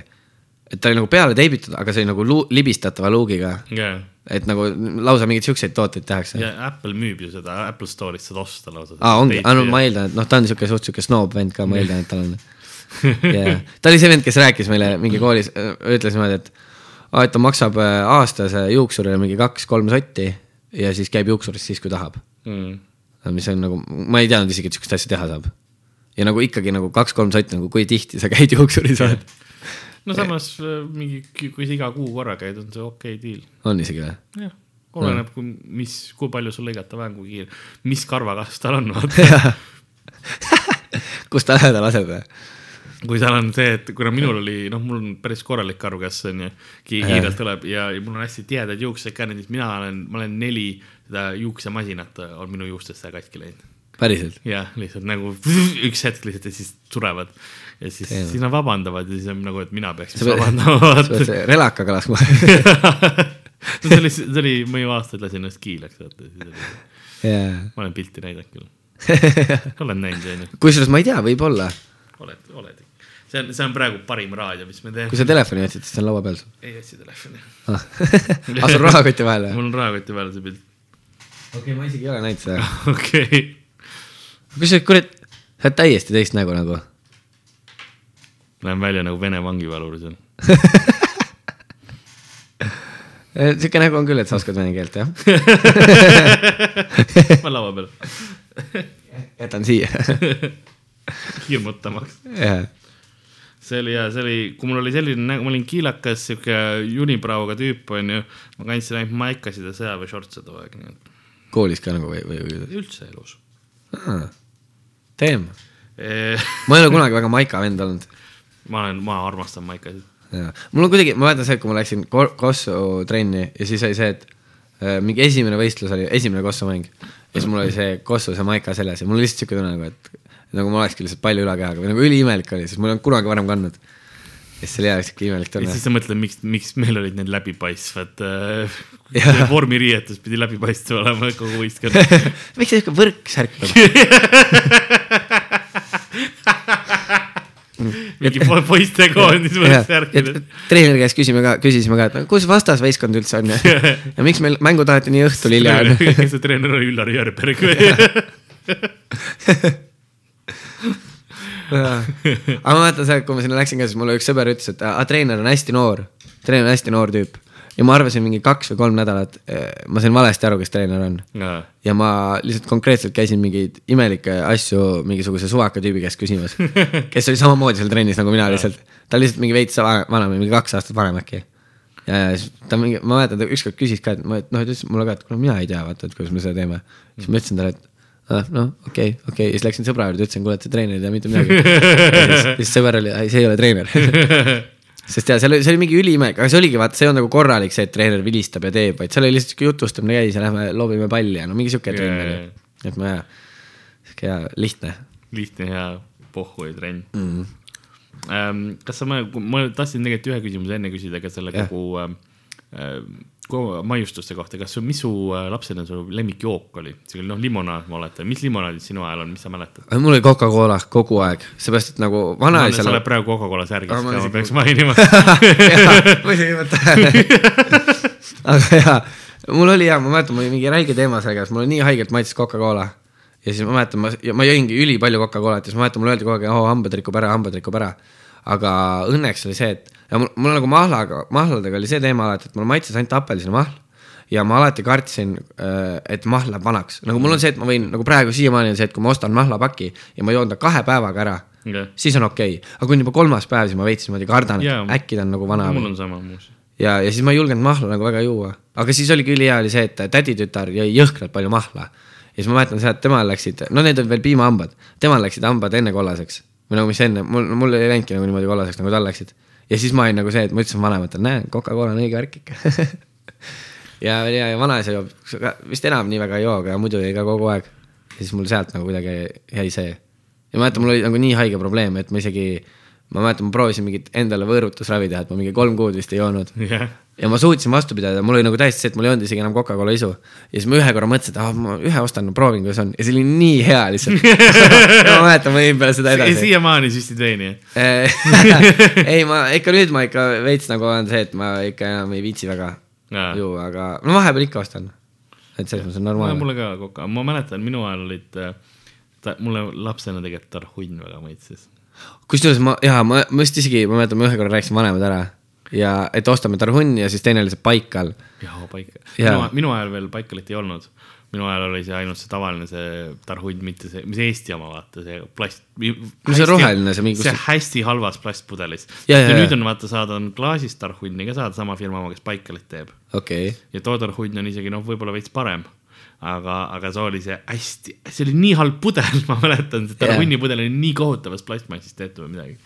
et ta oli nagu peale teibitud, aga see oli nagu luu- libistatava luugiga. ja, et nagu lausa mingeid siukseid tooteid tehakse. ja Apple müüb ju seda, Apple Store'ist saad osta lausa. aa, ongi, no ma eeldan, et noh, ta on siuke suht siuke snoob vend ka, ma eeldan, et tal on. yeah.. ta oli see vend, kes rääkis meile mingi koolis, ütles niimoodi, et aa, et ta maksab äh, aastas äh, juuksurile mingi kaks-kolm sotti ja siis käib juuksuris siis, kui tahab. mm.. mis on nagu, ma ei teadnud isegi, et sihukest asja teha saab. ja nagu ikkagi nagu kaks-kolm sotti nagu, kui tihti sa käid juuksuris oled. No samas äh, mingi, kui sa iga kuu korra käid, on see okei okay deal. on isegi või? jah, oleneb, kui, mis, kui palju sul lõigata vaja, kui kiire, mis karvakasv tal on, vaata. kus ta lähedal laseb või? kui seal on see, et kuna minul oli, noh, mul on päris korralik karvakasv on ju, kiirelt tuleb ja, ja mul on hästi tihedad juuksed ka, näiteks mina olen, ma olen neli seda juuksemasinat on minu juustesse katki läinud. päriselt? jah, lihtsalt nagu üks hetk lihtsalt ja siis surevad. Ja siis, siis nad vabandavad ja siis on nagu, et mina peaks siis vabandama, sa pead relakaga laskma. no see oli, see oli mõju aastaid lasin ennast kiileks, vaata. jaa. ma olen pilti näidanud küll. olen näinud, onju. kusjuures ma ei tea, võib-olla, oled, oled. see on, see on praegu parim raadio, mis me teeme kui. sa telefoni otsid, siis see on laua peal sul ei otsi telefoni. ah. ah, sul rahakoti vahel või? mul on rahakoti peal see pilt. okei okay,, ma isegi ei ole näinud seda. okei. kusjuures, kurat, sa oled täiesti teist nägu nagu. Näen välja nagu Vene vangivalur seal. sihuke nägu on küll, et sa oskad vene keelt, jah? ma laua peal, jätan siia. hirmutamaks. jah, see oli hea, see oli, kui mul oli selline nägu, ma olin kiilakas, sihuke unibrauga tüüp onju. ma kandsin ainult maikasid ja sõjaväešortse too aeg, nii et koolis ka nagu või, või, üldse elus. teeme. ma ei ole kunagi väga maika vend olnud. Ma olen, ma armastan maikasid. mul on kuidagi, ma mäletan see, kui ma läksin Ko- Kossu trenni ja siis oli see, et äh, mingi esimene võistlus oli, esimene Kossu mäng. ja siis mul oli see Kossu see maika seljas ja mul oli lihtsalt siuke tunne nagu, et nagu ma olekski lihtsalt palju ülakehaga või nagu üliimelik oli, sest ma ei olnud kunagi varem kandnud. ja siis oli jah siuke imelik ja tunne siis. sa mõtled, miks, miks meil olid need läbipaistvad äh, vormiriietus pidi läbipaistev olema kogu võistkond. miks see siuke võrksärk nagu? mingi po- poistekoondis võrksärkides. treeneri käest küsime ka, küsisime ka, et kus vastasvõistkond üldse on ja, ja miks meil mängu taheti nii õhtul hilja on. see treener oli, Üllar Jörberg või? aga ma mäletan seda, kui ma sinna läksin ka, siis mulle üks sõber ütles, et aa, treener on hästi noor, treener on hästi noor tüüp. Ja ma arvasin mingi kaks või kolm nädalat, ma sain valesti aru, kes treener on. ja ma lihtsalt konkreetselt käisin mingeid imelikke asju mingisuguse suvaka tüübi käest küsimas, kes oli samamoodi seal trennis nagu mina lihtsalt. ta oli lihtsalt mingi veits va- vanem, mingi kaks aastat vanem äkki. ja, ja siis ta mingi, ma mäletan, ta ükskord küsis ka, et ma, et noh, ta ütles mulle ka, et kuule, mina ei tea, vaata, et kuidas me seda teeme. siis ma ütlesin talle, et ah, noh, okei okay,, okei okay. siis läksin sõbra juurde, ütlesin, kuule, et see treener ei tea mitte midagi. siis sõber oli, ei, see ei ole treener. sest ja seal oli, see oli mingi üliimelik, aga see oligi vaata, see ei olnud nagu korralik see, et treener vilistab ja teeb, vaid seal oli lihtsalt sihuke jutustamine käis ja lähme loobime palli ja no mingi sihuke trenn oli. et ma, sihuke hea, lihtne lihtne ja pohhui trenn mm.. ähm,. kas sa, ma, ma tahtsin tegelikult ühe küsimuse enne küsida ka selle Jah. kogu ähm, äh, maiustuste kohta, kas, mis su äh, lapsena su lemmikjook oli? see oli noh, limonaad, ma oletan, mis limonaadid sinu ajal on, mis sa mäletad? mul oli Coca-Cola kogu aeg, seepärast et nagu sa vanaisal oled praegu Coca-Cola särgis ka, ma ma peaks mainima. muidugi ei mõtle. aga jaa, mul oli jaa, ma mäletan, mul oli mingi räige teema sellega, sest mulle nii haigelt maitses Coca-Cola. ja siis ma mäletan, ma, ma jõingi ülipalju Coca-Colat ja siis ma mäletan, mulle öeldi kogu aeg, oo hambad rikub ära, hambad rikub ära. Aga õnneks oli see, et ja mul, mul nagu mahlaga, mahladega oli see teema alati, et mulle maitses ainult apelsinimahl ja ma alati kartsin, et mahl läheb vanaks, nagu mul on see, et ma võin nagu praegu siiamaani on see, et kui ma ostan mahlapaki ja ma joon ta kahe päevaga ära, siis on okei okay., aga kui on juba kolmas päev, siis ma veits niimoodi kardan, et Jaa. äkki ta on nagu vana. mul on sama muuseas. ja, ja siis ma ei julgenud mahla nagu väga juua, aga siis oligi ülihea oli see, et täditütar jõi jõhkralt palju mahla. ja siis ma mäletan seda, et temal läksid, no need olid veel piimahambad, temal läksid hambad enne kollaseks või nagu mis enne, mul, mul ei läinudki nagu niimoodi kollaseks, nagu tal läksid. ja siis ma olin nagu see, et ma ütlesin vanematele, näe, Coca-Cola on õige värk ikka ja, ja, ja vanaisa joob, vist enam nii väga ei joo, aga muidu jäi ka kogu aeg. ja siis mul sealt nagu kuidagi jäi see. ja ma mäletan, mul oli nagu nii haige probleem, et ma isegi, ma mäletan, ma proovisin mingit endale võõrutusravi teha, et ma mingi kolm kuud vist ei joonud jah, ja ma suutsin vastu pidada, mul oli nagu täiesti see, et mul ei olnud isegi enam Coca-Cola isu. ja siis ma ühe korra mõtlesin, et ah, ma ühe ostan, proovin, kuidas on ja see oli nii hea lihtsalt ja ma mäletan, ma jõin peale seda edasi. siiamaani süstid veini. ei, ma ikka nüüd ma ikka veits nagu on see, et ma ikka enam ei viitsi väga Jaa. juua, aga no vahepeal ikka ostan. et selles mõttes on normaalne. mulle ka koka, ma mäletan, minu ajal olid, ta, mulle lapsena tegelikult tarhunn väga maitses. Kusjuures ma, jaa, ma, ma vist isegi, ma mäletan, ma ühe korra rääkisin vanemad ära ja et ostame Tarhuni ja siis teine oli see Baikal. jaa, paika. Jaa. minu, minu ajal veel Baikalit ei olnud. minu ajal oli see ainult see tavaline see tarhunt, mitte see, mis Eesti oma, vaata see plast. No see roheline, see mingi- see hästi halvas plastpudelis. Ja, ja ja, nüüd ja. on vaata saada on klaasist tarhunni ka saada, sama firma oma, kes Baikalit teeb. okei okay., ja too tarhunt on isegi noh, võib-olla veits parem aga, aga see oli see hästi, see oli nii halb pudel, ma mäletan, see tarhunni pudel oli nii kohutavast plastmassist tehtud või midagi.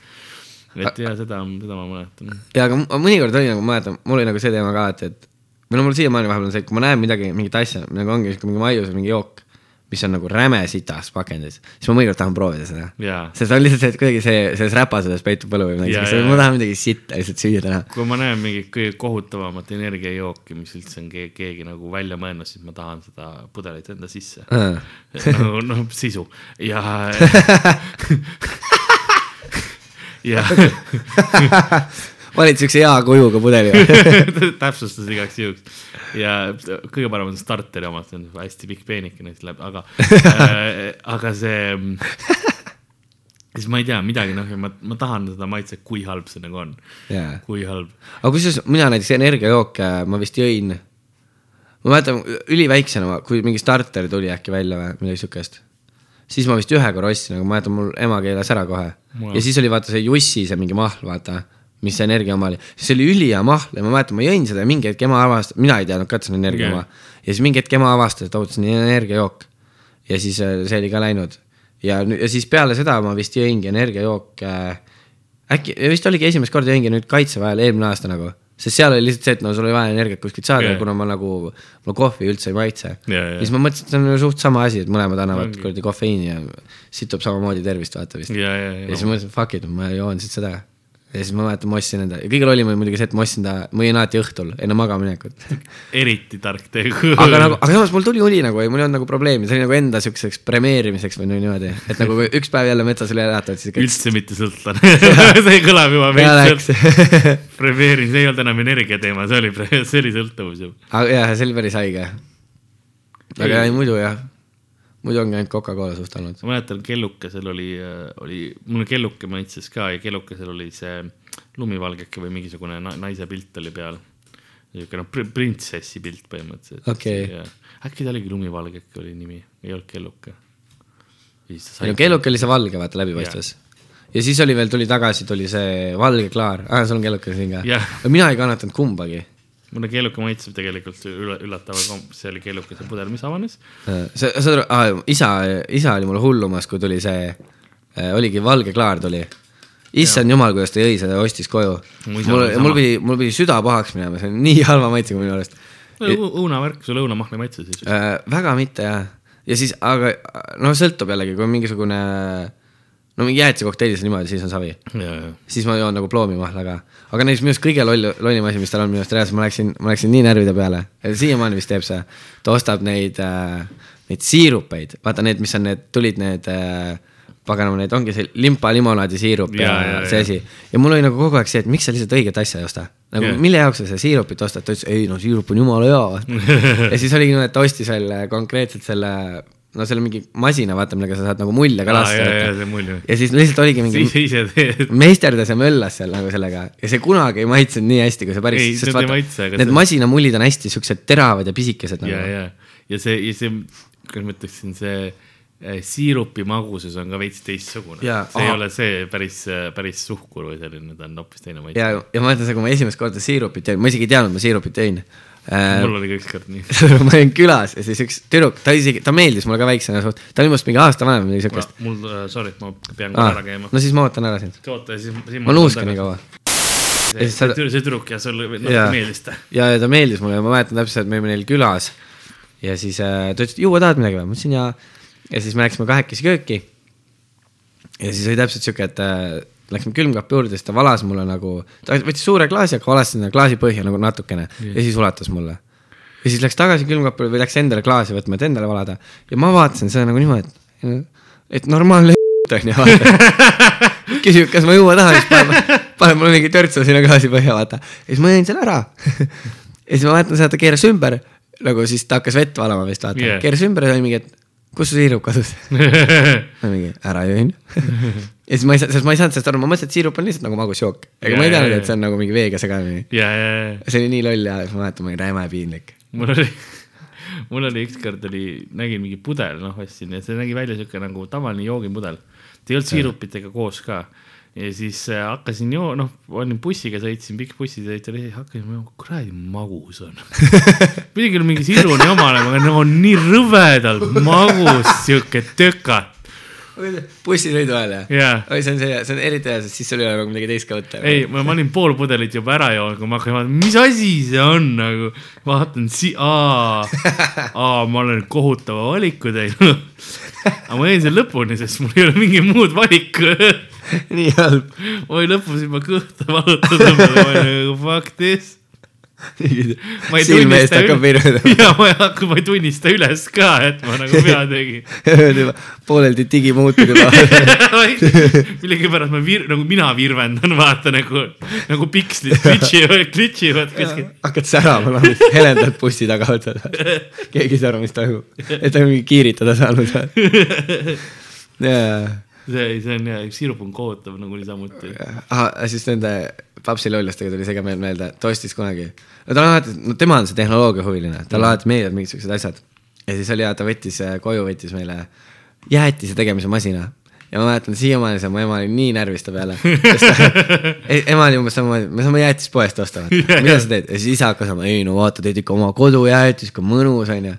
et ja seda, seda ma mäletan. ja aga mõnikord oli nagu, ma mäletan, mul oli nagu see teema ka, et, et või no mul siiamaani vahepeal on see, et kui ma näen midagi, mingit asja, nagu ongi sihuke mingi maius või mingi jook, mis on nagu räme sitas pakendis, siis ma mõnikord tahan proovida seda. jaa, sest on lihtsalt see, et kuidagi see, selles räpases peitub võlu või midagi Jaa, sellist, jaa. ma tahan midagi sitta lihtsalt süüa täna. kui ma näen mingit kõige kohutavamat energiajooki, mis üldse on keegi, keegi nagu välja mõelnud, siis ma tahan seda pudelit enda sisse. nagu noh, sisu ja ja valid siukse hea kujuga pudeli täpsustas igaks juhuks. Ja kõige parem on starteri omad, see on hästi pikk peenike neist läheb, aga äh,, aga see, siis ma ei tea midagi, noh, ma, ma tahan seda maitset, kui halb see nagu on, jaa. kui halb. aga kusjuures mina näiteks energiajooke ma vist jõin, ma mäletan üliväiksena, kui mingi starter tuli äkki välja või midagi siukest, siis ma vist ühe korra ostsin, aga ma mäletan, mul ema keelas ära kohe. Mul- ja siis oli vaata see Jussi see mingi mahl, vaata, mis see energia oma oli, siis oli ülihea mahl ja ma mäletan, ma jõin seda ja mingi hetk ema avastas, mina ei teadnud ka, et see on energia oma. Ja siis mingi hetk ema avastas, et oh, see on energiajook. Ja siis äh, see oli ka läinud. Ja, ja siis peale seda ma vist jõingi energiajooke äh, äkki, vist oligi esimest korda jõingi nüüd kaitseväel eelmine aasta nagu, sest seal oli lihtsalt see, et no sul oli vaja energiat kuskilt saada ja kuna ma nagu, mulle kohvi üldse ei maitse. Jaa, ja jaa. siis ma mõtlesin, et see on ju suht sama asi, et mõlemad annavad kuradi kofeiini ja situb samamoodi tervist, vaata vist. ja, ja, ja. Ja siis ma mõtlesin, fuck it, ma joon siit seda. Ja siis ma mäletan, ma ostsin enda kõige lollim oli muidugi see, et ma ostsin ta, ma jõin alati õhtul enne magamaminekut eriti tark tegu. aga nagu, aga samas mul tuli uni nagu, mul ei olnud nagu probleemi, see oli nagu enda siukseks premeerimiseks või niimoodi, et nagu kui üks päev jälle metsas üle elada, siis ikka. üldse mitte sõltlane see kõlab juba veits premeerin, see ei olnud enam energia teema, see oli, see oli sõltuvus juba. aga jah, see oli päris haige. aga ei, muidu jah, muidu ongi ainult Coca-Cola suht olnud. ma mäletan, kellukesel oli, oli, mul kelluke maitses ka ja kellukesel oli see lumivalgeke või mingisugune na naise pilt oli peal. niisugune noh, printsessi pilt põhimõtteliselt. Okei. äkki ta oligi lumivalgeke oli nimi, ei olnud kelluke. no kelluke oli see valge, vaata läbipaistvas. ja siis oli veel, tuli tagasi, tuli see valge klaar, aa, sul on kelluke siin ka mina ei kannatanud kumbagi. Mulle kelluke maitseb tegelikult ülla- üllatavalt, see oli kellukese pudel, mis avanes. sa, saad aru ah,, isa, isa oli mul hullumas, kui tuli see, oligi valge klaar tuli. issand jumal, kuidas ta jõi seda ja ostis koju. Mul mul pidi, mul pidi süda pahaks minema, see on nii halva maitsega minu arust. õunavärk, sul õunamahla ei maitse siis? Äh, väga mitte jah, ja siis, aga noh, sõltub jällegi, kui on mingisugune no mingi jäätisekokteilis niimoodi, siis on savi. siis ma joon nagu ploomimahla ka. aga näiteks minu arust kõige loll, lollim asi, mis tal on minu arust reaalselt, ma läksin, ma läksin nii närvide peale, siiamaani vist teeb see. ta ostab neid äh,, neid siirupeid, vaata need, mis on need, tulid need äh, paganama, need ongi see limpa limonaadi siirup ja, ja, ja see asi. ja mul oli nagu kogu aeg see, et miks sa lihtsalt õiget asja ei osta. nagu yeah. mille jaoks sa seda siirupit ostad, ta ütles, ei no siirup on jumala hea. ja siis oligi niimoodi, et ta ostis veel konkreetselt selle, no selle mingi masina, vaata, millega sa saad nagu mulje ka lasta mulje. ja siis lihtsalt oligi mingi meisterdas ja möllas seal nagu sellega ja see kunagi ei maitsenud nii hästi, kui see päris, Ei, need ei vaata maitse,, aga need see- masinamullid on hästi siuksed teravad ja pisikesed ja, nagu. ja, ja see, ja see, kuidas ma ütleksin, see eh, siirupi magusus on ka veits teistsugune. See ei aha. ole see päris, päris suhkur või selline, ta on hoopis teine maitse. ja, ja ma ütlen seda, kui ma esimest korda siirupit jõin, ma isegi ei teadnud, ma siirupit jõin. Mul oli ka ükskord nii. ma olin külas ja siis üks tüdruk, ta isegi, ta meeldis mulle ka väiksena suht, ta oli minust mingi aasta vanem või midagi siukest. mul, sorry, ma pean kohe ära käima. no siis ma ootan ära sind. oota, siis, siis ma nuuskan nii. kaua. see, ja siis sa- see, see tüdruk ja sulle natuke Jaa. meeldis ta. ja, ja ta meeldis mulle ja ma mäletan täpselt, me olime neil külas ja siis äh, ta ütles, et juua tahad midagi või? ma ütlesin jaa. ja siis me läksime kahekesi kööki. ja siis oli täpselt sihuke, et äh, läksime külmkapi juurde, siis ta valas mulle nagu, ta võttis suure klaasi, aga valas sinna klaasi põhja nagu natukene yeah. ja siis ulatas mulle. ja siis läks tagasi külmkapi või läks endale klaasi võtma, et endale valada ja ma vaatasin seda nagu niimoodi, et, et normaalne on ju, vaata. küsib, kas ma juua tahan, siis paneb, paneb mulle mingi törtsu sinna klaasi põhja, vaata. ja siis ma jõin selle ära. ja siis ma mäletan seda, ta keeras ümber, nagu siis ta hakkas vett valama vist, vaata yeah., keeras ümber ja oli mingi, et kus su siirup kadus? ma mingi, ära jõin. ja siis ma ei saa, sest ma ei saanud sellest aru, ma mõtlesin, et siirup on lihtsalt nagu magus jook. ega ma ei teadnud, jaa, et see on nagu mingi veega segamini. ja, ja see oli nii loll ja ma mäletan, ma olin räme piinlik. mul oli, mul oli ükskord oli, nägin mingi pudel, noh ostsin ja see nägi välja siuke nagu tavaline joogipudel. ta ei olnud siirupitega koos ka ja siis äh, hakkasin joo-, noh, olin bussiga, sõitsin, pikk bussisõit oli, hakkasin mõtlema, kuradi magus on. pidi küll mingi sidruni omane, aga no on nii rõvedalt magus siuke tökat. bussisõidu ajal jah? jaa oi, see on see, see on eriti hea, sest siis sul ei ole nagu midagi teist ka võtta. ei, ma ma olin pool pudelit juba ära joonud, kui ma hakkasin vaatama, mis asi see on nagu, vaatan si-, aa, aa, ma olen kohutava valiku teinud. aga ma jäin selle lõpuni, sest mul ei ole mingit muud valikut. nii halb. olin lõpus juba ma olin nagu fuck this. ma ei silme eest hakkab virvendama. ja ma ei hakka, ma ei tunnista üles ka, et ma nagu vea tegin. pooleldi digimuutud juba. millegipärast ma vir-, nagu mina virvendan, vaata nagu, nagu pikslid klitšivad, klitšivad kuskil. hakkad särama, noh, helendad bussi tagaotsas. keegi ei saa aru, mis toimub. et ta on mingi kiiritada saanud. jaa see, see on jah, siirup on kohutav nagu niisamuti. ahah, siis nende papsi lollastega tuli see ka meil meelde, ta ostis kunagi, no ta on alati, no tema on see tehnoloogia huviline, talle alati meeldivad mingisugused asjad. ja siis oli ja ta võttis äh, koju, võttis meile jäätise tegemise masina ja ma mäletan siiamaani see, mu ema oli nii närvis ta peale. ema oli umbes samamoodi, me saame jäätist poest osta, mida sa teed ja siis isa hakkas olema, ei no vaata, teed ikka oma kodujäätist, kui mõnus on ju ja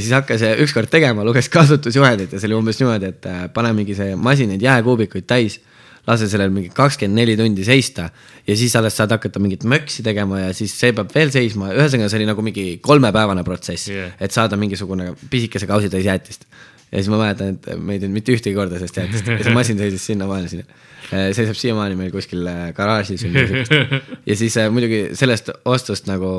siis hakkas äh, ükskord tegema, luges kasutusjuhendit ja see oli umbes niimoodi, et äh, pane mingi see masin neid jääkuubikuid täis lase sellel mingi kakskümmend neli tundi seista ja siis alles saad hakata mingit möksi tegema ja siis see peab veel seisma, ühesõnaga see oli nagu mingi kolmepäevane protsess yeah., et saada mingisugune pisikese kausitäis jäätist. ja siis ma mäletan, et me ei teinud mitte ühtegi korda sellest jäätist ja see masin seisis sinnamaani sinna. seisab siiamaani meil kuskil garaažis või midagi siukest. ja siis muidugi sellest ostust nagu,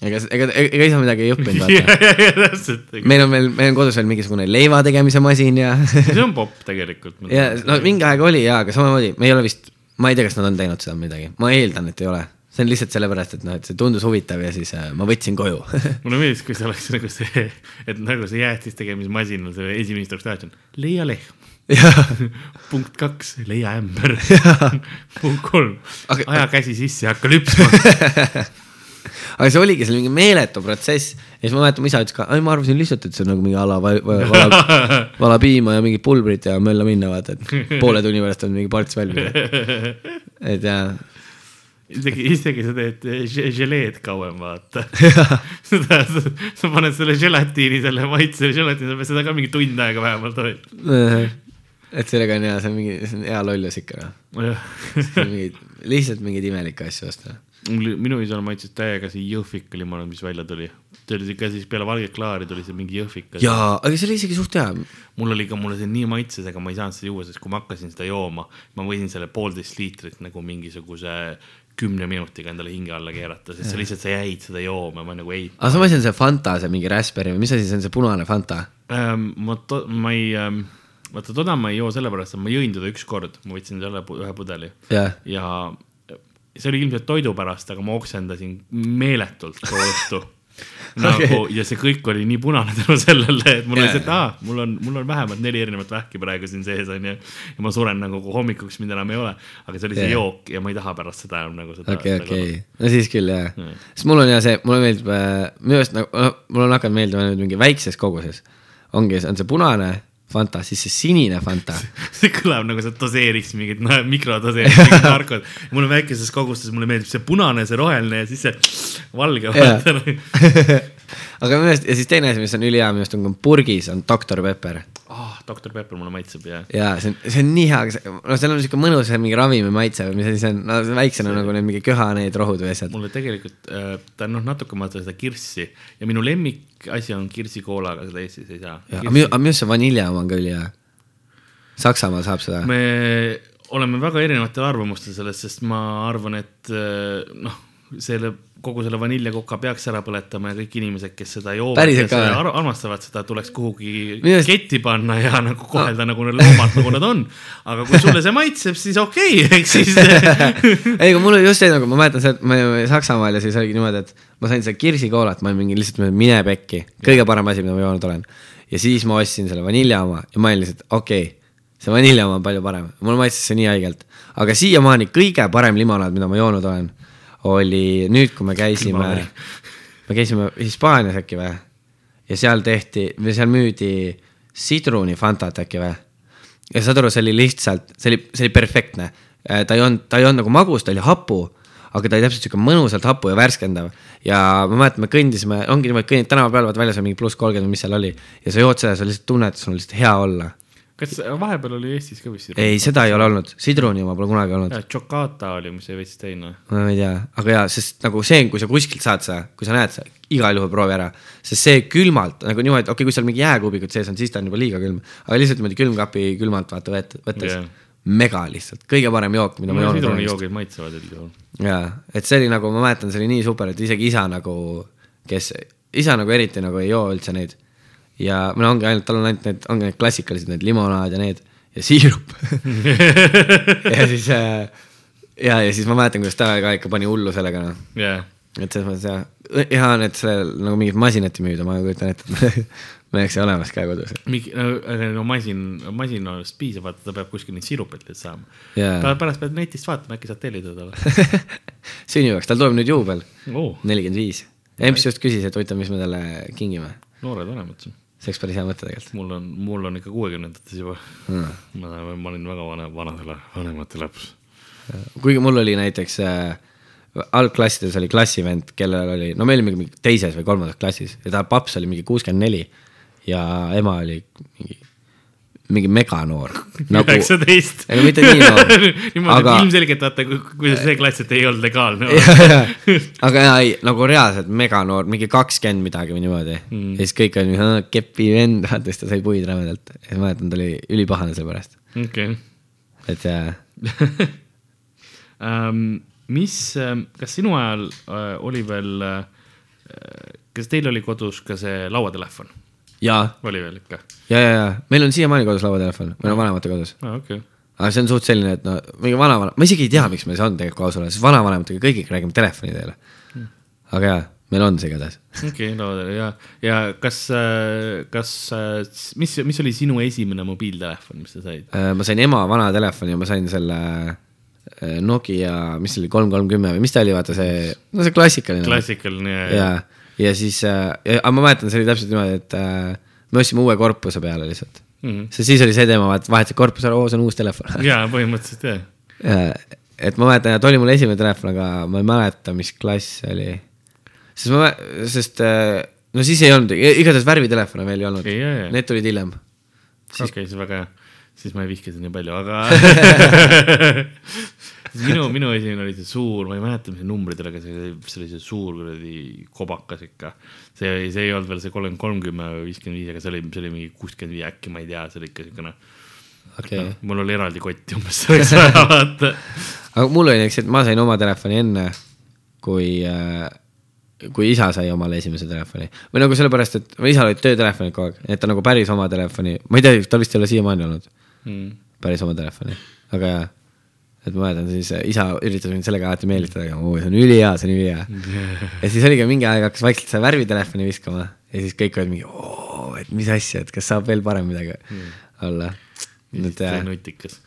ega, ega, ega isa midagi ei õppinud, vaata. meil on veel, meil on kodus veel mingisugune leiva tegemise masin ja see on popp tegelikult. ja no mingi aeg oli jaa, aga samamoodi me ei ole vist, ma ei tea, kas nad on teinud seda midagi, ma eeldan, et ei ole. see on lihtsalt sellepärast, et noh, et see tundus huvitav ja siis äh, ma võtsin koju mulle meeldis, kui see oleks nagu see, et nagu see jäätist tegemismasin on see esimene instruktsioon, leia lehm. punkt kaks, leia ämber. punkt kolm, aja käsi sisse ja hakka lüpsma. Aga see oligi seal mingi meeletu protsess ja siis ma mäletan, mu isa ütles ka, ei ma arvasin lihtsalt, et see on nagu mingi ala va- va- vala, vala piima ja mingi pulbrit ja mölla minna, vaata, et poole tunni pärast on mingi parts valmis. et jaa, isegi, isegi sa teed že- želeed kauem, vaata. seda, sa paned selle želatiini, selle maitse želatiini, sa pead seda ka mingi tund aega vähemalt hoidma. et sellega on hea, see on mingi, see on hea lollus ikka noh, lihtsalt mingeid imelikke asju osta minu isal maitses täiega see jõhvik limonad, mis välja tuli. see oli siuke siis peale valget klaari tuli see mingi jõhvik. jaa, aga see oli isegi suht hea. mul oli ka, mulle see nii maitses, aga ma ei saanud seda juua, sest kui ma hakkasin seda jooma, ma võisin selle poolteist liitrit nagu mingisuguse kümne minutiga endale hinge alla keerata, sest sa lihtsalt, sa jäid seda jooma, ma nagu ei aga sama asi on see Fanta, see mingi Raspberry või mis asi see on, see punane Fanta? ähm,. ma, ma ei ähm,, vaata toda ma ei joo sellepärast, et ma jõin teda ükskord, ma võtsin selle ühe pudeli jah, ja see oli ilmselt toidu pärast, aga ma oksendasin meeletult tohutu nagu okay. ja see kõik oli nii punane tänu sellele, et mul oli Jaa, see, et aa, mul on, mul on vähemalt neli erinevat vähki praegu siin sees onju. ja ma suren nagu, hommikuks mind enam ei ole, aga see oli see Jaa. jook ja ma ei taha pärast seda enam nagu seda. okei, okei, no siis küll jah. sest mul on ja see, mulle meeldib äh,, minu arust nagu, noh, mul on hakanud meeldima nüüd mingi väikses koguses. ongi, on see punane Fanta, siis see sinine Fanta. see kõlab nagu sa doseeriks mingit no, mikrodoseeriks mingit narkot. mul on väikeses kogustes, mulle meeldib see punane, see roheline ja siis see valge. Jaa. aga minu arust ja siis teine asi, mis on ülihea minu arust on purgis on Dr Pepper doktor Pepper mulle maitseb ja. ja see on, see on nii hea, aga see, no seal on siuke mõnus mingi ravimi maitse või mis asi see on, no see väiksena nagu need mingi köha need rohud või asjad. mulle tegelikult äh, ta on noh, natuke ma seda kirssi ja minu lemmikasi on kirsikoolaga, seda Eestis ei saa. aga minu, aga minu arust see vanilja oma on ka ülihea. Saksamaal saab seda. me oleme väga erinevatel arvamustel sellest, sest ma arvan, et äh, noh, selle kogu selle vaniljakoka peaks ära põletama ja kõik inimesed, kes seda joovad ja seda ar armastavad seda, tuleks kuhugi Minu arust- ketti panna ja nagu kohelda nagu need loomad, nagu nad on. aga kui sulle see maitseb, siis okei okay, eks siis ei, aga mul oli just see nagu, ma mäletan seda, et me Saksamaal ja siis oligi niimoodi, et ma sain seda kirsikoolat, ma olin mingi lihtsalt mine pekki, kõige parem asi, mida ma joonud olen. ja siis ma ostsin selle vanilja oma ja ma olin lihtsalt okei okay,, see vanilja oma on palju parem, mulle maitses see nii haigelt. aga siiamaani kõige parem limonaad, mida ma joonud olen, oli nüüd, kui me käisime me käisime Hispaanias äkki või? ja seal tehti, või seal müüdi sidrunifantat äkki või? ja saad aru, see oli lihtsalt, see oli, see oli perfektne. ta ei olnud, ta ei olnud nagu magus, ta oli hapu, aga ta oli täpselt sihuke mõnusalt hapu ja värskendav. ja ma mäletan, me kõndisime, ongi niimoodi, kõnnid tänava peal, vaata väljas on mingi pluss kolmkümmend mis seal oli. ja sa jood seda, sa lihtsalt tunned, et sul on lihtsalt hea olla. Kas vahepeal oli Eestis ka vist? ei, seda ei ole olnud, sidruni oma pole kunagi olnud. Chocata oli, mis oli veits teine. ma ei tea, aga jaa, sest nagu see, kui sa kuskilt saad seda, kui sa näed seda, igal juhul proovi ära. sest see külmalt nagu niimoodi, okei okay,, kui seal mingi jääkuubikud sees on, siis ta on juba liiga külm. aga lihtsalt niimoodi külmkapi külmalt vaata võttes yeah.. mega lihtsalt, kõige parem jook, mida ma joonud olen. sidrunijoogid maitsevad üldjuhul. jaa, et see oli nagu, ma mäletan, see oli nii super, et isegi isa nagu, kes, isa nagu eriti nagu ei joo üldse neid. Ja no ongi ainult, tal on ainult need, ongi need klassikalised, need limonaad ja need ja siirup ja siis äh, ja, ja siis ma mäletan, kuidas ta ka ikka pani hullu sellega noh jah, et selles mõttes jah, hea on, et sellel nagu mingit masinat ei müüda, ma kujutan ette, et meil oleks see olemas ka kodus. mingi, no masin, masinast piisab, vaata ta peab kuskil neid sirupeid lihtsalt saama Jaa. pärast pead netist vaatama, äkki saad tellida talle sünnipäevaks, tal tuleb nüüd juubel, oh,. nelikümmend viis. Emps just küsis, et huvitav, mis me talle kingime. noored vanemad, see oleks päris hea mõte tegelikult mul on, mul on ikka kuuekümnendates juba hmm.. ma, ma olin väga vana, vanadele, vanemate laps. kuigi mul oli näiteks äh, algklassides oli klassivend, kellel oli, no me olime mingi teises või kolmandas klassis ja ta paps oli mingi kuuskümmend neli ja ema oli mingi, mingi meganoor nagu,. üheksateist. ega mitte nii noor, niimoodi aga aga..., ilmselgelt vaata, kui see klass, et ei olnud legaalne. aga jaa, ei nagu reaalselt meganoor, mingi kakskümmend midagi või niimoodi mm.. ja siis kõik olid kepi vend, vaata siis ta sai puid rämedalt ja ma mäletan, ta oli ülipahane selle pärast, okei. et jaa. Ähm, mis, kas sinu ajal äh, oli veel, kas teil oli kodus ka see lauatelefon? Oli veel ikka? ja, ja, ja meil on siiamaani kodus lauatelefon, meil on vanemate kodus. aa, okei. aga see on suht selline, et no mingi vanavana, ma isegi ei tea, miks meil see on tegelikult aus olla, sest vanavanematega kõigiga räägime telefoni teel. aga jaa, meil on see igatahes. okei, lauatel ja, ja kas, kas, mis, mis oli sinu esimene mobiiltelefon, mis sa said? Äh, ma sain ema vana telefoni ja ma sain selle äh, Nokia, mis see oli, kolm kolm kümme või mis ta oli, vaata see, no see klassikaline. klassikaline ja, ja, ja siis äh,, aga ma mäletan, see oli täpselt niimoodi, et äh, me ostsime uue korpuse peale lihtsalt. Mhm. sest siis oli see teema, et vahetasid korpuse ära, oo, see on uus telefon. ja põhimõtteliselt jah. et ma mäletan, et oli mul esimene telefon, aga ma ei mäleta, mis klass see oli. sest ma, sest äh, no siis ei olnud, igatahes värvitelefone veel ei olnud jaa, jaa. need tulid hiljem. okei, siis väga hea, siis ma ei vihka sind nii palju, aga minu, minu esimene oli see suur, ma ei mäleta, mis numbrid oli, aga see, see oli see suur kuradi kobakas ikka. see, see ei olnud veel see kolmkümmend, kolmkümmend või viiskümmend viis, aga see oli, see oli mingi kuuskümmend viis äkki, ma ei tea, see oli ikka siukene okay., mul oli eraldi kott umbes selleks ajaks, vaata. aga mul oli näiteks, et ma sain oma telefoni enne, kui äh, kui isa sai omale esimese telefoni või nagu sellepärast, et isal olid töötelefonid kogu aeg, et ta nagu päris oma telefoni, ma ei tea, tal vist ei ole siiamaani olnud Mm. päris oma telefoni, aga jaa. Et ma mäletan siis isa üritas mind sellega alati meelitada, aga oo, see on ülihea, see on ülihea. ja siis oligi mingi aeg hakkas vaikselt seda värvitelefoni viskama ja siis kõik olid mingi oo, et mis asja, et kas saab veel parem midagi olla. et see on nutikas.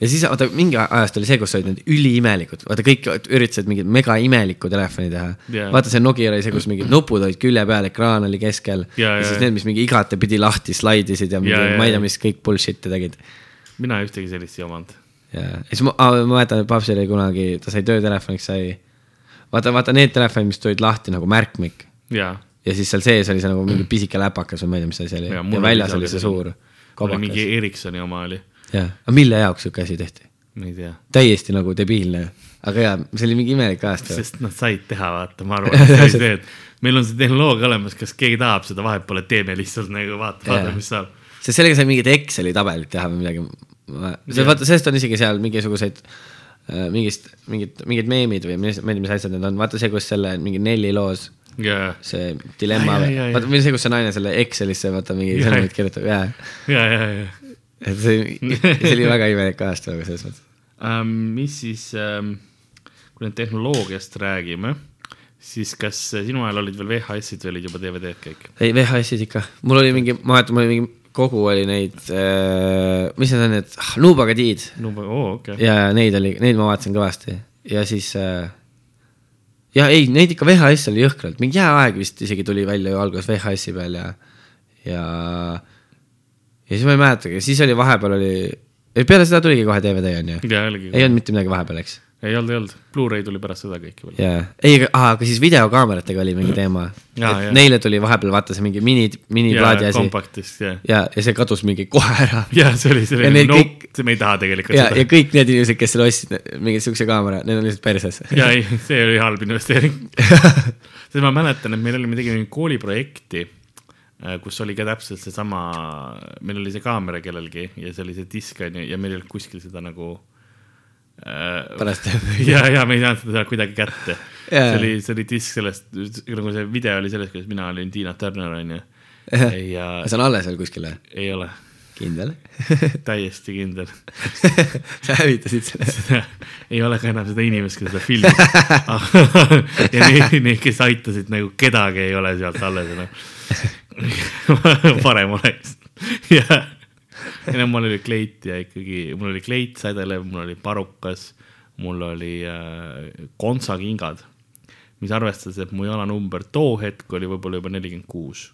ja siis vaata mingi ajast oli see, kus olid need üliimelikud, vaata kõik üritasid mingit mega imelikku telefoni teha yeah.. vaata see Nokia oli see, kus mingid nupud olid külje peal, ekraan oli keskel Jaa, ja, ja jaa, siis need, mis mingi igatepidi lahti slaidisid ja mingi yeah, jaa, ma ei tea mis kõik bullshit'e tegid. mina ühtegi sellist ei omanud. ja, siis ma, ma mäletan, et papsil oli kunagi, ta sai töötelefoniks sai, vaata, vaata need telefonid, mis tulid lahti nagu märkmik ja siis seal sees oli see nagu mingi pisike läpakas või ma ei tea, mis asi oli ja, ja väljas oli see suur mingi. Ericssoni oma oli, jah, aga mille jaoks sihuke asi tehti? ma ei tea. täiesti nagu debiilne, aga jaa, see oli mingi imelik aasta. sest nad said teha, vaata, ma arvan, et see oli see, et meil on see tehnoloogia olemas, kas keegi tahab seda, vahet pole, teeme lihtsalt nagu vaata, vaata mis saab. sest sellega sai mingid Exceli tabelid teha või midagi. See vaata, sellest on isegi seal mingisuguseid mingist, mingid, mingid meemid või mis, ma ei tea, mis asjad need on, vaata see, kus selle mingi Nelli loos ja, see dilemma jaa. vaata või see, kus see naine selle Excelisse vaata mingi sõnumit jaa. kirjutab, jaa. ja, ja, ja. et see, see oli väga imelik ajastu nagu selles mõttes. ähm,. mis siis ähm,, kui nüüd tehnoloogiast räägime, siis kas sinu ajal olid veel VHS-id või olid juba DVD-d kõik? ei, VHS-id ikka, mul oli mingi, ma mäletan, mul oli mingi kogu oli neid äh,, mis need on need, Nuubaga tiid no oo, okei okay.. ja neid oli, neid ma vaatasin kõvasti ja siis äh,. ja ei, neid ikka VHS oli jõhkralt, mingi jääaeg vist isegi tuli välja ju alguses VHS-i peal ja, ja. ja siis ma ei mäletagi, siis oli vahepeal oli, peale seda tuligi kohe DVD on ju, ei olnud mitte midagi vahepeal, eks ei olnud, ei olnud, Blu-ray tuli pärast seda kõike veel. jaa, ei, aga aga siis videokaameratega oli mingi teema Jaa, jaa. neile tuli vahepeal vaata see mingi mini, miniplaadi asi kompaktist ja, ja, ja see kadus mingi kohe ära. ja see oli Ja selline need nope me ei taha tegelikult ja, ja seda. kõik need inimesed, kes selle ostsid, mingi siukse kaamera, need on lihtsalt perses. ja ei, see oli halb investeering. sest ma mäletan, et meil oli, me tegime kooliprojekti, kus oli ka täpselt seesama, meil oli see kaamera kellelgi ja see oli see disk on ju ja meil ei olnud kuskil seda nagu äh, pärast ja, ja me ei saanud seda kuidagi kätte Jaa. see oli, see oli disk sellest, nagu see video oli sellest, kuidas mina olin Tiina Turner onju. ja see on alles veel kuskil või? ei ole, kindel? täiesti kindel. sa hävitasid selle. ei ole ka enam seda inimest, kes seda filmis. ja need, need, kes aitasid nagu kedagi ei ole sealt alles enam. parem oleks. ja, ja no mul oli kleit ja ikkagi, mul oli kleit, sädelev, mul oli parukas, mul oli äh, kontsakingad, mis arvestades, et mu jalanumber too hetk oli võib-olla juba nelikümmend kuus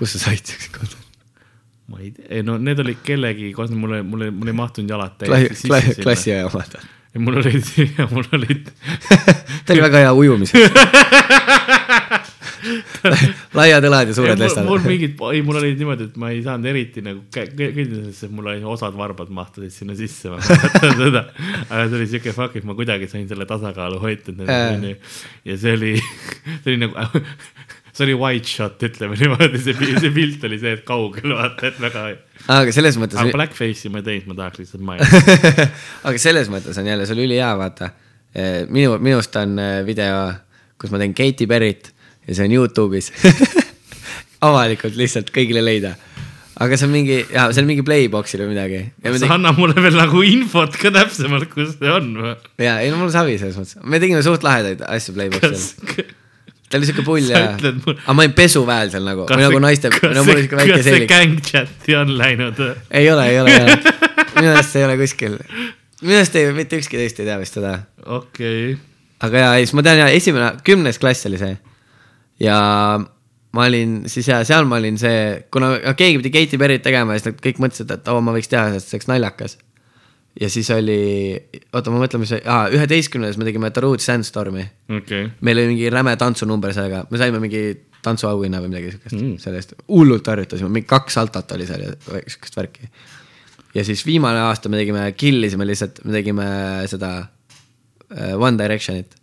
kus sa said siukse kodu? ma ei tea, no need olid kellegi, mul ei, mul ei, mul ei mahtunud jalad klassi, täiesti sisse sinna. klassiaja omad. ja mul olid, mul olid ta oli väga hea ujumiseks. Laiad õlad ja suured mul, lestad. mul mingid, ei, mul oli niimoodi, et ma ei saanud eriti nagu kõndida, sest mul oli osad varbad mahtusid sinna sisse, ma mäletan seda. aga see oli siuke fuck, et ma kuidagi sain selle tasakaalu hoitud ja see oli, see oli nagu, see oli white shot, ütleme niimoodi, see, see pilt oli see, et kaugel vaata, et väga. aga selles mõttes aga, blackface'i ma ei teinud, ma tahaks lihtsalt mainida. aga selles mõttes on jälle, see oli ülihea, vaata. minu, minust on eh, video, kus ma teen Katy Perry't ja see on Youtube'is avalikult lihtsalt kõigile leida. aga see on mingi, jaa, see on mingi Playboxil või midagi. sa anna mulle veel nagu infot ka täpsemalt, kus see on või? jaa, ei no mul savi selles mõttes, me tegime suht lahedaid asju Playboxil. ta oli siuke pull ja, aga ma olin pesuväel seal nagu, või nagu naiste, no mul oli siuke väike kas see gang chat'i on läinud või? ei ole, ei ole, ei ole. minu arust ei ole kuskil, minu arust ei, mitte ükski teist ei tea vist seda okei okay., aga jaa, ei siis ma tean jaa, esimene, kümnes klass oli see. Ja ma olin siis jaa, seal ma olin see, kuna keegi pidi Katy Perry't tegema ja siis nad kõik mõtlesid, et oo, ma võiks teha, sest see oleks naljakas. ja siis oli, oota, ma mõtlen, mis see, aa, üheteistkümnes me tegime Darude Sandstormi. okay.. meil oli mingi räme tantsunumber sellega, me saime mingi tantsuauhinna või midagi siukest Mm. selle eest, hullult harjutasime, mingi kaks saltot oli seal ja siukest värki. ja siis viimane aasta me tegime, killisime lihtsalt, me tegime seda uh, One Directionit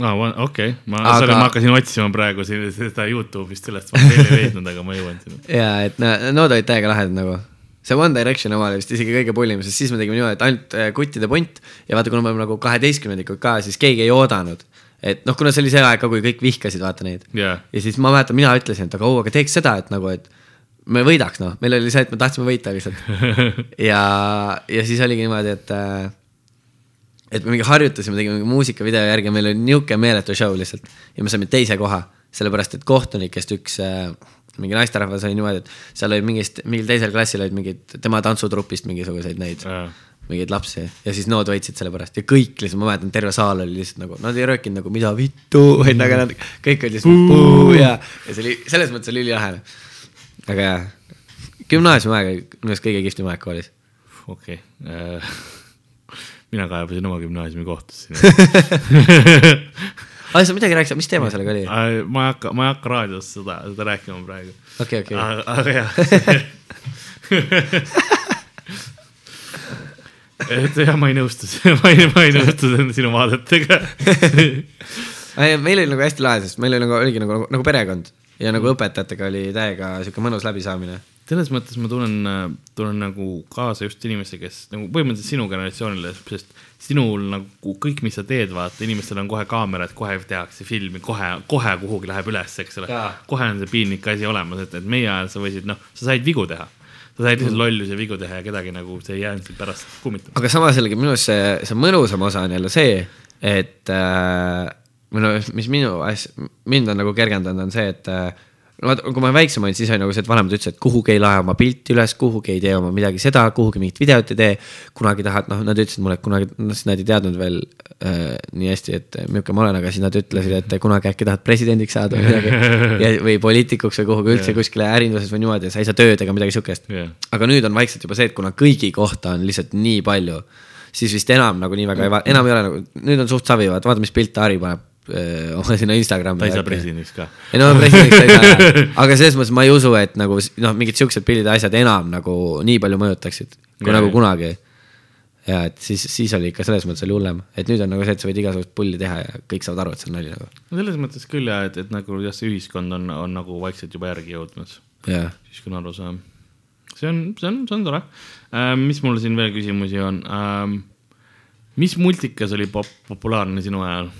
aa, okei, ma Aga- aga..., ma hakkasin otsima praegu siin seda Youtube'ist sellest, ma veel ei leidnud, aga ma jõuan sinna. ja et no, nood olid täiega lahedad nagu. see One Direction oma oli vist isegi kõige pullim, sest siis me tegime niimoodi, et ainult äh, kuttide punt ja vaata, kuna me oleme nagu kaheteistkümnendikud ka, siis keegi ei oodanud. et noh, kuna see oli see aeg ka, kui kõik vihkasid, vaata neid. jaa, ja siis ma mäletan, mina ütlesin, et aga oo, aga teeks seda, et nagu, et me võidaks, noh, meil oli see, et me tahtsime võita lihtsalt. ja, ja siis oligi niimoodi, et äh, et me mingi harjutasime, tegime mingi muusikavideo järgi, meil oli niisugune meeletu show lihtsalt ja me saime teise koha, sellepärast et kohtunikest üks äh, mingi naisterahvas oli niimoodi, et seal oli mingist, mingil teisel klassil olid mingid tema tantsutrupist mingisuguseid neid jaa. mingeid lapsi ja siis nood võitsid selle pärast ja kõik lihtsalt, ma mäletan, terve saal oli lihtsalt nagu, nad ei röökinud nagu mida vittu, vaid nagu nad kõik olid lihtsalt puu ja, ja see oli selles mõttes oli ülilahe. aga jaa, gümnaasiumiaeg oli minu arust kõige kihvtim aeg koolis. okei okay. mina kaebasin oma gümnaasiumi kohtusse. aa, sa midagi rääkisid, mis teema sellega oli? ma ei hakka, ma ei hakka raadios seda, seda rääkima praegu. okei, okei. aga aga jah. et jah, ma ei nõustu, ma ei, ma ei nõustu sinu vaadetega. meil oli nagu hästi lahe, sest meil oli nagu, oligi nagu, nagu perekond ja nagu õpetajatega oli täiega sihuke mõnus läbisaamine. Selles mõttes ma tunnen, tunnen nagu kaasa just inimestele, kes nagu põhimõtteliselt sinu generatsioonile, sest sinul nagu kõik, mis sa teed, vaata, inimestel on kohe kaamerad, kohe tehakse filmi, kohe, kohe kuhugi läheb üles, eks ole kohe on see piinlik asi olemas, et, et meie ajal sa võisid, noh, sa said vigu teha. sa said lihtsalt lollusi ja vigu teha ja kedagi nagu see ei jäänud sind pärast kummitama. aga samas jällegi minu arust see, see mõnusam osa on jälle see, et äh, või no mis minu asja, mind on nagu kergendanud, on see, et äh, vaata, kui ma väiksem olin, siis oli nagu see, et vanemad ütlesid, et kuhugi ei lae oma pilti üles, kuhugi ei tee oma midagi seda, kuhugi mingit videot ei tee. kunagi tahad, noh, nad ütlesid mulle, et kunagi, noh, siis nad ei teadnud veel äh, nii hästi, et milline ma olen, aga siis nad ütlesid, et kunagi äkki tahad presidendiks saada või midagi. või poliitikuks või kuhugi üldse kuskile ärinduses või niimoodi ja sa ei saa tööd ega midagi sihukest Jah. aga nüüd on vaikselt juba see, et kuna kõigi kohta on lihtsalt nii palju, siis vist enam nagu nii väga ei enam ei ole nagu, nüüd on suht savi, vaata, vaata, mis pilte Harri paneb oma sinna Instagrami. ta ei saa presidendiks ka. ei no presidendiks ta ei saa, aga selles mõttes ma ei usu, et nagu noh, mingid siuksed pildid ja asjad enam nagu nii palju mõjutaksid kui Jaa, nagu kunagi. ja et siis, siis oli ikka selles mõttes oli hullem, et nüüd on nagu see, et sa võid igasugust pulli teha ja kõik saavad aru, et see on nali nagu. no selles mõttes küll ja et, et nagu jah, see ühiskond on, on nagu vaikselt juba järgi jõudnud jah, niisugune arusaam. see on, see on, see on tore äh,. mis mul siin veel küsimusi on ähm,? mis multikas oli pop-, populaarne sinu ajal?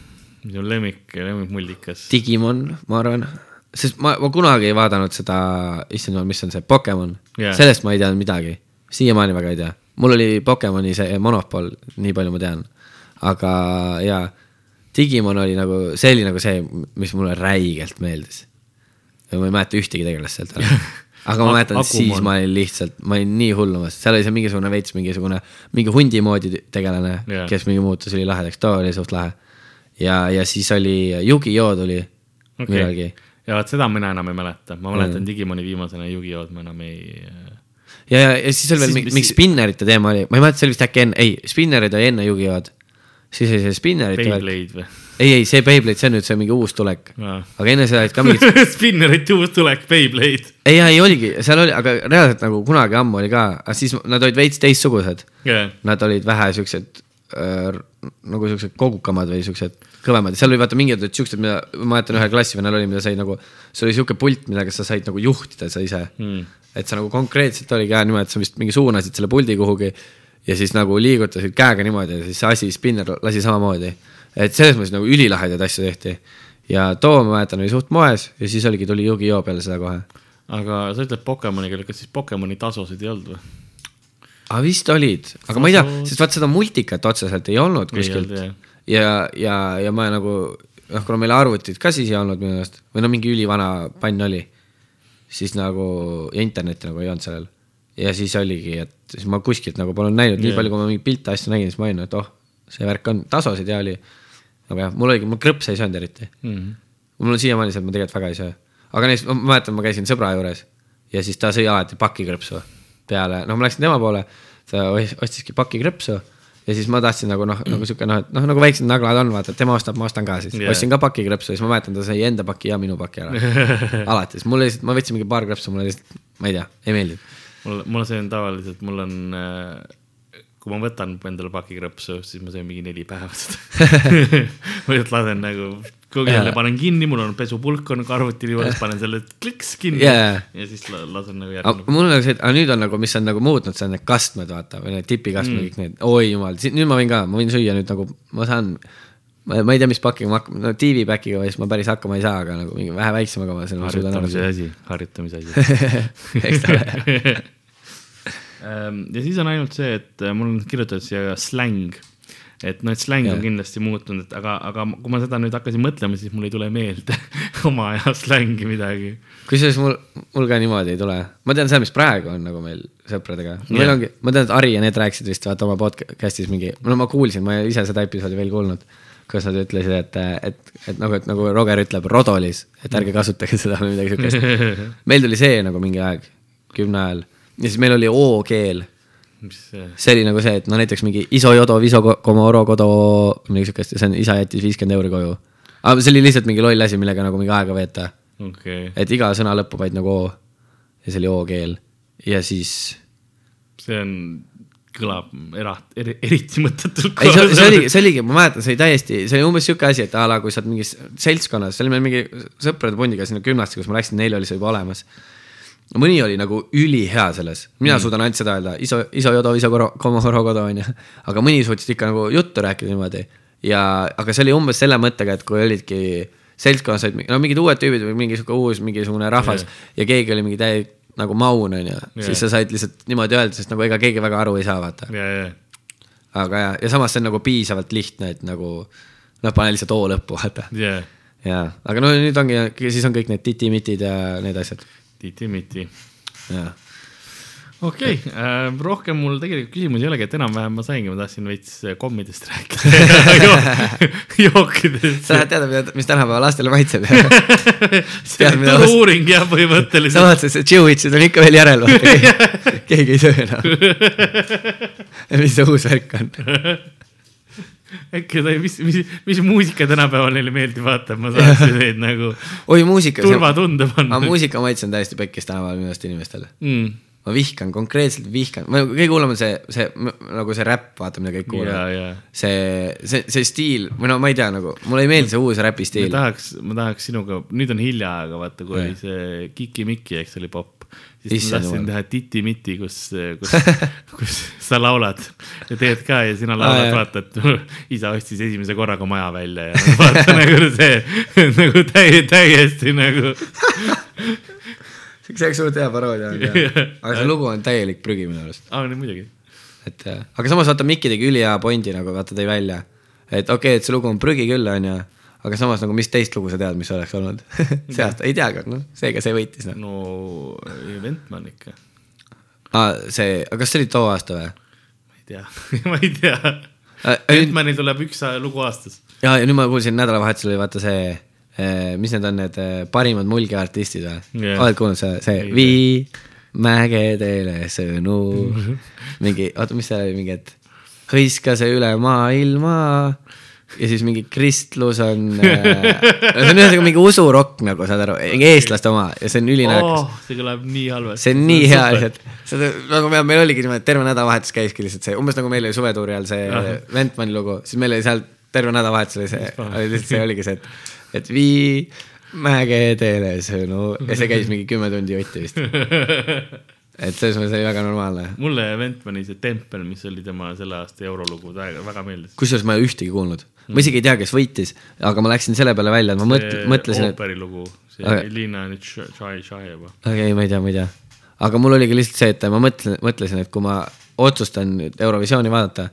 On lemmik, lemmikmultikas? Digimon, ma arvan, sest ma, ma kunagi ei vaadanud seda, issand jumal, mis on see Pokemon yeah., sellest ma ei teadnud midagi, siiamaani väga ei tea. mul oli Pokemoni see monopol, nii palju ma tean, aga jaa, Digimon oli nagu, see oli nagu see, mis mulle räigelt meeldis. ma ei mäleta ühtegi tegelast sealt ära aga ma mäletan, et siis ma olin lihtsalt, ma olin nii hullumas, seal oli see mingisugune veits mingisugune, mingi hundi moodi tegelane yeah., kes mingi muutus, oli lahedaks, too oli suht lahe. ja, ja siis oli Yugi-Oh tuli okay. millalgi. ja vot seda mina enam ei mäleta, ma mäletan mm. Digimoni viimasena Yugi-Oh-d ma enam ei. ja, ja, ja siis oli veel mingi, mingi spinnerite teema oli, ma ei mäleta, see oli vist äkki enne, ei, spinnerid oli enne Yugi-Oh-d. siis oli see spinnerite Beyblade või? ei, ei see Beyblade, see on nüüd see mingi uus tulek. Aa. aga enne seda olid ka mingid, Spinnerite uus tulek, Beyblade. ei, ei oligi, seal oli, aga reaalselt nagu kunagi ammu oli ka, aga siis nad olid veits teistsugused. jah, Nad olid vähe siuksed äh, nagu siuksed kogukamad või siuksed kõvemad, seal oli vaata mingid olid siuksed, mida ma mäletan ühel klassivennal oli, mida sai nagu, see oli siuke pult, millega sa said nagu juhtida sa ise Mm. et sa nagu konkreetselt oligi jah niimoodi, et sa vist mingi suunasid selle puldi kuhugi ja siis nagu liigutasid käega niimoodi ja siis see asi, spinner lasi samamoodi. et selles mõttes nagu ülilahedaid asju tehti ja too ma mäletan oli suht moes ja siis oligi, tuli Yugi-Oh peale seda kohe. aga sa ütled Pokemoni keele, kas siis Pokemoni tasusid ei olnud või? aga vist olid, aga ma ei tea, sest vaat seda multikat otseselt ei olnud Ei kuskilt olnud, jah. ja, ja, ja ma nagu noh, kuna meil arvutid ka siis ei olnud minu arust või no mingi ülivana pann oli, siis nagu ja internetti nagu ei olnud sellel. ja siis oligi, et siis ma kuskilt nagu polnud näinud nii Jah. palju, kui ma mingeid pilte asju nägin, siis ma olin, et oh, see värk on, tasosid ja oli. aga jah, mul oligi, mul krõpse ei söönud eriti Mm -hmm. mul on siiamaani see, et ma tegelikult väga ei söö. aga näiteks ma mäletan, ma käisin sõbra juures ja siis ta sõi alati pakikrõpsu peale, noh, ma läksin tema poole, ta os- ostiski pakikrõpsu ja siis ma tahtsin nagu noh, nagu sihuke noh, et noh, nagu väiksed naglad on, vaata, et tema ostab, ma ostan ka siis yeah.. ostsin ka pakikrõpsu ja siis ma mäletan, ta sõi enda paki ja minu paki ära. alati, siis mulle lihtsalt, ma võtsin mingi paar krõpsu, mulle lihtsalt, ma ei tea, ei meeldinud. mul, mul see on tavaliselt, mul on äh, kui ma võtan endale pakikrõpsu, siis ma söön mingi neli päeva seda. ma lihtsalt lasen nagu Jaa. panen kinni, mul on pesupulk on ka arvutil juures, panen selle kliks kinni Jaa. ja siis la- lasen nagu järgmine. mul on nagu see, aga nüüd on nagu, mis on nagu muutnud, see on need kastmed, vaata, või need tipikastmed mm., kõik need, oi jumal, nüüd ma võin ka, ma võin süüa nüüd nagu, ma saan. ma ma ei tea, mis pakiga ma hakkan, no TV-pakiga vist ma päris hakkama ei saa, aga nagu mingi vähe väiksemaga ma selle harjutamise asi, harjutamise asi. Ähm, ja siis on ainult see, et äh, mul on kirjutatud siia släng. Et noh, et släng on kindlasti muutunud, et aga, aga kui ma seda nüüd hakkasin mõtlema, siis mul ei tule meelde oma aja slängi midagi. kusjuures mul, mul ka niimoodi ei tule, ma tean seda, mis praegu on nagu meil sõpradega, meil Jah. ongi, ma tean, et Ari ja need rääkisid vist vaata oma podcast'is mingi, no ma kuulsin, ma ise seda episoodi veel kuulnud. kus nad ütlesid, et, et, et nagu, et nagu Roger ütleb Rodolis, et ärge kasutage seda või midagi siukest. meil tuli see nagu mingi aeg, kümne ajal ja siis meil oli O-keel mis see, see oli nagu see, et no näiteks mingi iso jodo viso ko- komo oro kodo midagi siukest ja see on, isa jättis viiskümmend euri koju. aga see oli lihtsalt mingi loll asi, millega nagu mingi aega veeta okay., et iga sõna lõppu vaid nagu O ja see oli O keel ja siis see on kõlab era-, eri, eriti mõttetult. ei, see, see oligi, see oligi, ma mäletan, see oli täiesti, see oli umbes sihuke asi, et a la kui sa oled mingis seltskonnas, see oli meil mingi sõprade pundiga sinna gümnasti, kus ma läksin, neil oli see juba olemas. Mõni oli nagu ülihea selles, mina mm. suudan ainult seda öelda, iso, iso jodo, iso koro, komo horo kodo onju. aga mõni suutis ikka nagu juttu rääkida niimoodi ja, aga see oli umbes selle mõttega, et kui olidki seltskonnas olid, no mingid uued tüübid või mingi sihuke uus mingisugune rahvas yeah. ja keegi oli mingi täielik nagu maun onju yeah., siis sa said lihtsalt niimoodi öelda, sest nagu ega keegi väga aru ei saa, vaata ja, ja, aga ja, ja samas see on nagu piisavalt lihtne, et nagu noh, pane lihtsalt O lõppu, vaata. ja, jaa, aga no nüüd ongi, siis on kõik need titimitid ja need asjad. titi-miti. okei okay, äh,, rohkem mul tegelikult küsimusi ei olegi, et enam-vähem ma saingi, ma tahtsin veits kommidest rääkida jo,, jookidest. sa tahad teada, mis tänapäeva lastele maitseb tead, mida osta- uuring jah, põhimõtteliselt. vaatasid, see Chewitsid on ikka veel järel, vaata, keegi ei söö enam. mis see uus värk on? Äkki ta, mis, mis, mis muusika tänapäeval neile meeldib vaata, ma saaksin neid nagu oi, muusika. turvatunde aga panna. muusika maitse on täiesti pekkis tänapäeval minu arust inimestele. Mm. ma vihkan, konkreetselt vihkan, ma kõige hullem on see, see nagu see räpp, vaata, mida kõik kuulavad. see, see, see stiil või no ma ei tea nagu, mulle ei meeldi see uus räpi ma stiil. tahaks, ma tahaks sinuga, nüüd on hilja, aga vaata, kui oli see Kiki-Miki, eks oli popp, siis ma tahtsin teha Titi-Miti, kus, kus, kus sa laulad ja teed ka ja sina laulad, vaata, et isa ostis esimese korraga maja välja ja vaata nagu see nagu täie, täiesti nagu see oleks suht hea paroodia olnud jah, aga see lugu on täielik prügi minu arust, aa, no muidugi. et äh, aga samas vaata Mikki tegi ülihea pointi nagu vaata tõi välja, et okei okay,, et see lugu on prügi küll onju, aga samas nagu mis teist lugu sa tead, mis oleks olnud sealt ei tea, aga noh, seega see võitis noh. no Ventman ikka, aa, see, aga kas see oli too aasta või? ma ei tea, ma ei tea. Äh, Ventmanil tuleb üks lugu aastas. ja, ja nüüd ma kuulsin nädalavahetusel oli vaata see, mis need on need eh, parimad mulgiartistid või yeah.? oled kuulnud see, see Ei Vii mägedele sõnu, mingi, oota, mis seal oli, mingi, et hõiska see üle maailma ja siis mingi kristlus on äh,, see on ühesõnaga mingi usurokk nagu saad aru, eestlaste oma ja see on ülinäokas oh,. see kõlab nii halvasti. see on nii hea lihtsalt, seda nagu me, meil oligi niimoodi, terve nädalavahetus käiski lihtsalt see, umbes nagu meil oli suvetuuri all see Ventmani lugu, siis meil oli seal terve nädalavahetus oli see, oli lihtsalt see oligi see, et, et vii mägedele sõnu ja see käis mingi kümme tundi jutti vist. et selles mõttes oli väga normaalne. mulle Ventmani see Tempel, mis oli tema selle aasta eurolugu, väga meeldis. kusjuures ma ei ole ühtegi kuulnud, ma isegi ei tea, kes võitis, aga ma läksin selle peale välja, et ma mõt-, mõtlesin, et ooperi lugu, see Aga- Liina Shaieva. okei okay,, ma ei tea, ma ei tea. aga mul oligi lihtsalt see, et ma mõtlen, mõtlesin, et kui ma otsustan nüüd Eurovisiooni vaadata,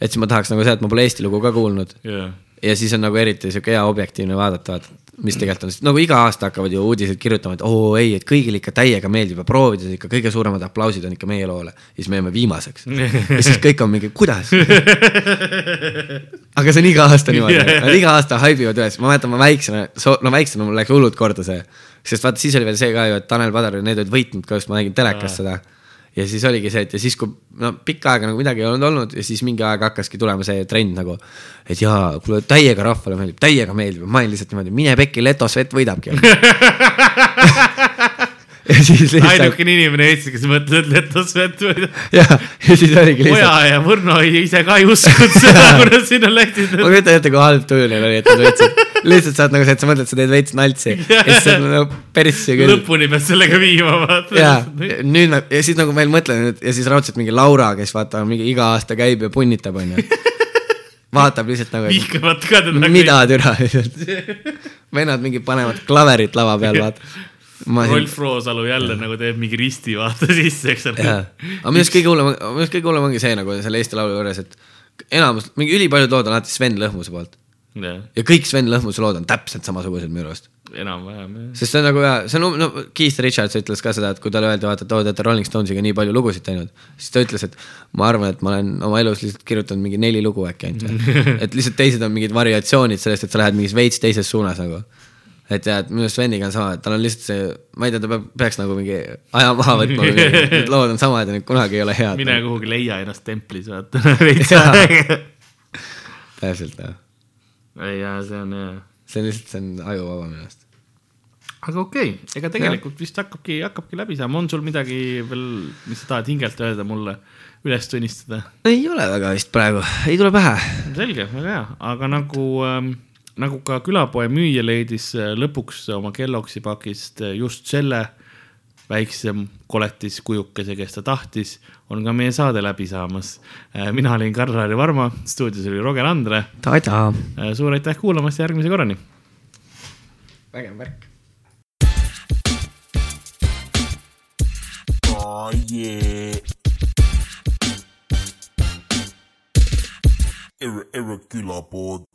et siis ma tahaks nagu seda, et ma pole Eesti lugu ka kuulnud jaa, ja siis on nagu eriti sihuke hea objektiivne vaadata, vaata, mis tegelikult on, nagu iga aasta hakkavad ju uudised kirjutama, et oo ei, et kõigile ikka täiega meeldib ja proovides ikka kõige suuremad aplausid on ikka meie loole. ja siis me jääme viimaseks. ja siis kõik on mingi, kuidas? aga see on iga aasta niimoodi nad iga aasta haibivad üles, ma mäletan, ma väiksena, no väiksena mul läks hullult korda see. sest vaata, siis oli veel see ka ju, et Tanel Padar ja need olid võitnud ka just, ma nägin telekas seda. Ja siis oligi see, et ja siis, kui no pikka aega nagu midagi ei olnud olnud ja siis mingi aeg hakkaski tulema see trend nagu. et jaa, kuule täiega rahvale meeldib, täiega meeldib, ma olin lihtsalt niimoodi, mine pekki, Leto Svet võidabki. ja siis lihtsalt, ainukene inimene Eestis, kes mõtles, et Leto Svet või ja, ja siis oligi Oja lihtsalt. ja Võrno ei- ise ka ei uskunud seda, kui nad sinna läksid. ma kujutan ette, kui halb tuju neil oli, et nad võtsid, lihtsalt saad nagu see, et sa mõtled, sa teed veits naltsi ja siis sa nagu persse küll. lõpuni pead sellega viima, vaata. ja nüüd nad ja siis nagu ma veel mõtlen nüüd ja siis raudselt mingi Laura, kes vaata mingi iga aasta käib ja punnitab, onju. vaatab lihtsalt nagu, vihkavad ka teda. mida türa lihtsalt. vennad mingi panevad klaverit lava peal, vaata. Rolf Roosalu jälle nagu teeb mingi risti vaata sisse, eks ole. aga minu arust kõige hullem, minu arust kõige hullem ongi see nagu selle Eesti Laulu juures, et enamus, mingi ülipaljud lood on alati Sven Lõhmuse poolt ja kõik Sven Lõhmuse lood on täpselt samasugused minu arust. enam-vähem jah. sest see on nagu hea, see on, no Keith Richards ütles ka seda, et kui talle öeldi, vaata, et oo, te olete Rolling Stonesiga nii palju lugusid teinud, siis ta ütles, et ma arvan, et ma olen oma elus lihtsalt kirjutanud mingi neli lugu äkki ainult. et lihtsalt teised on mingid variatsioonid sellest, et sa lähed mingis veits teises suunas nagu. Et ja, et minu arust Sveniga on sama, et tal on lihtsalt see, ma ei tea, ta peab, peaks nagu mingi aja maha võtma või midagi, need lood on samad ja need kunagi ei ole head. mine kuhugi leia ennast templis, vaata. veits aega. täpselt jah, ei jaa, see on hea. see on lihtsalt, see on ajuvaba minu arust. aga okei okay., ega tegelikult ja. vist hakkabki, hakkabki läbi saama, on sul midagi veel, mis sa tahad hingelt öelda mulle, üles tunnistada? ei ole väga vist praegu, ei tule pähe. selge, väga hea, aga nagu ähm, nagu ka külapoe müüja leidis äh, lõpuks oma Kellogsi pakist äh, just selle väiksem koletiskujukese, kes ta tahtis, on ka meie saade läbi saamas. Äh, mina olin Karl-Lari Varma, stuudios oli Roger Andre. suur aitäh kuulamast ja järgmise korrani. vägev värk. Oh yeah. Erre külapood.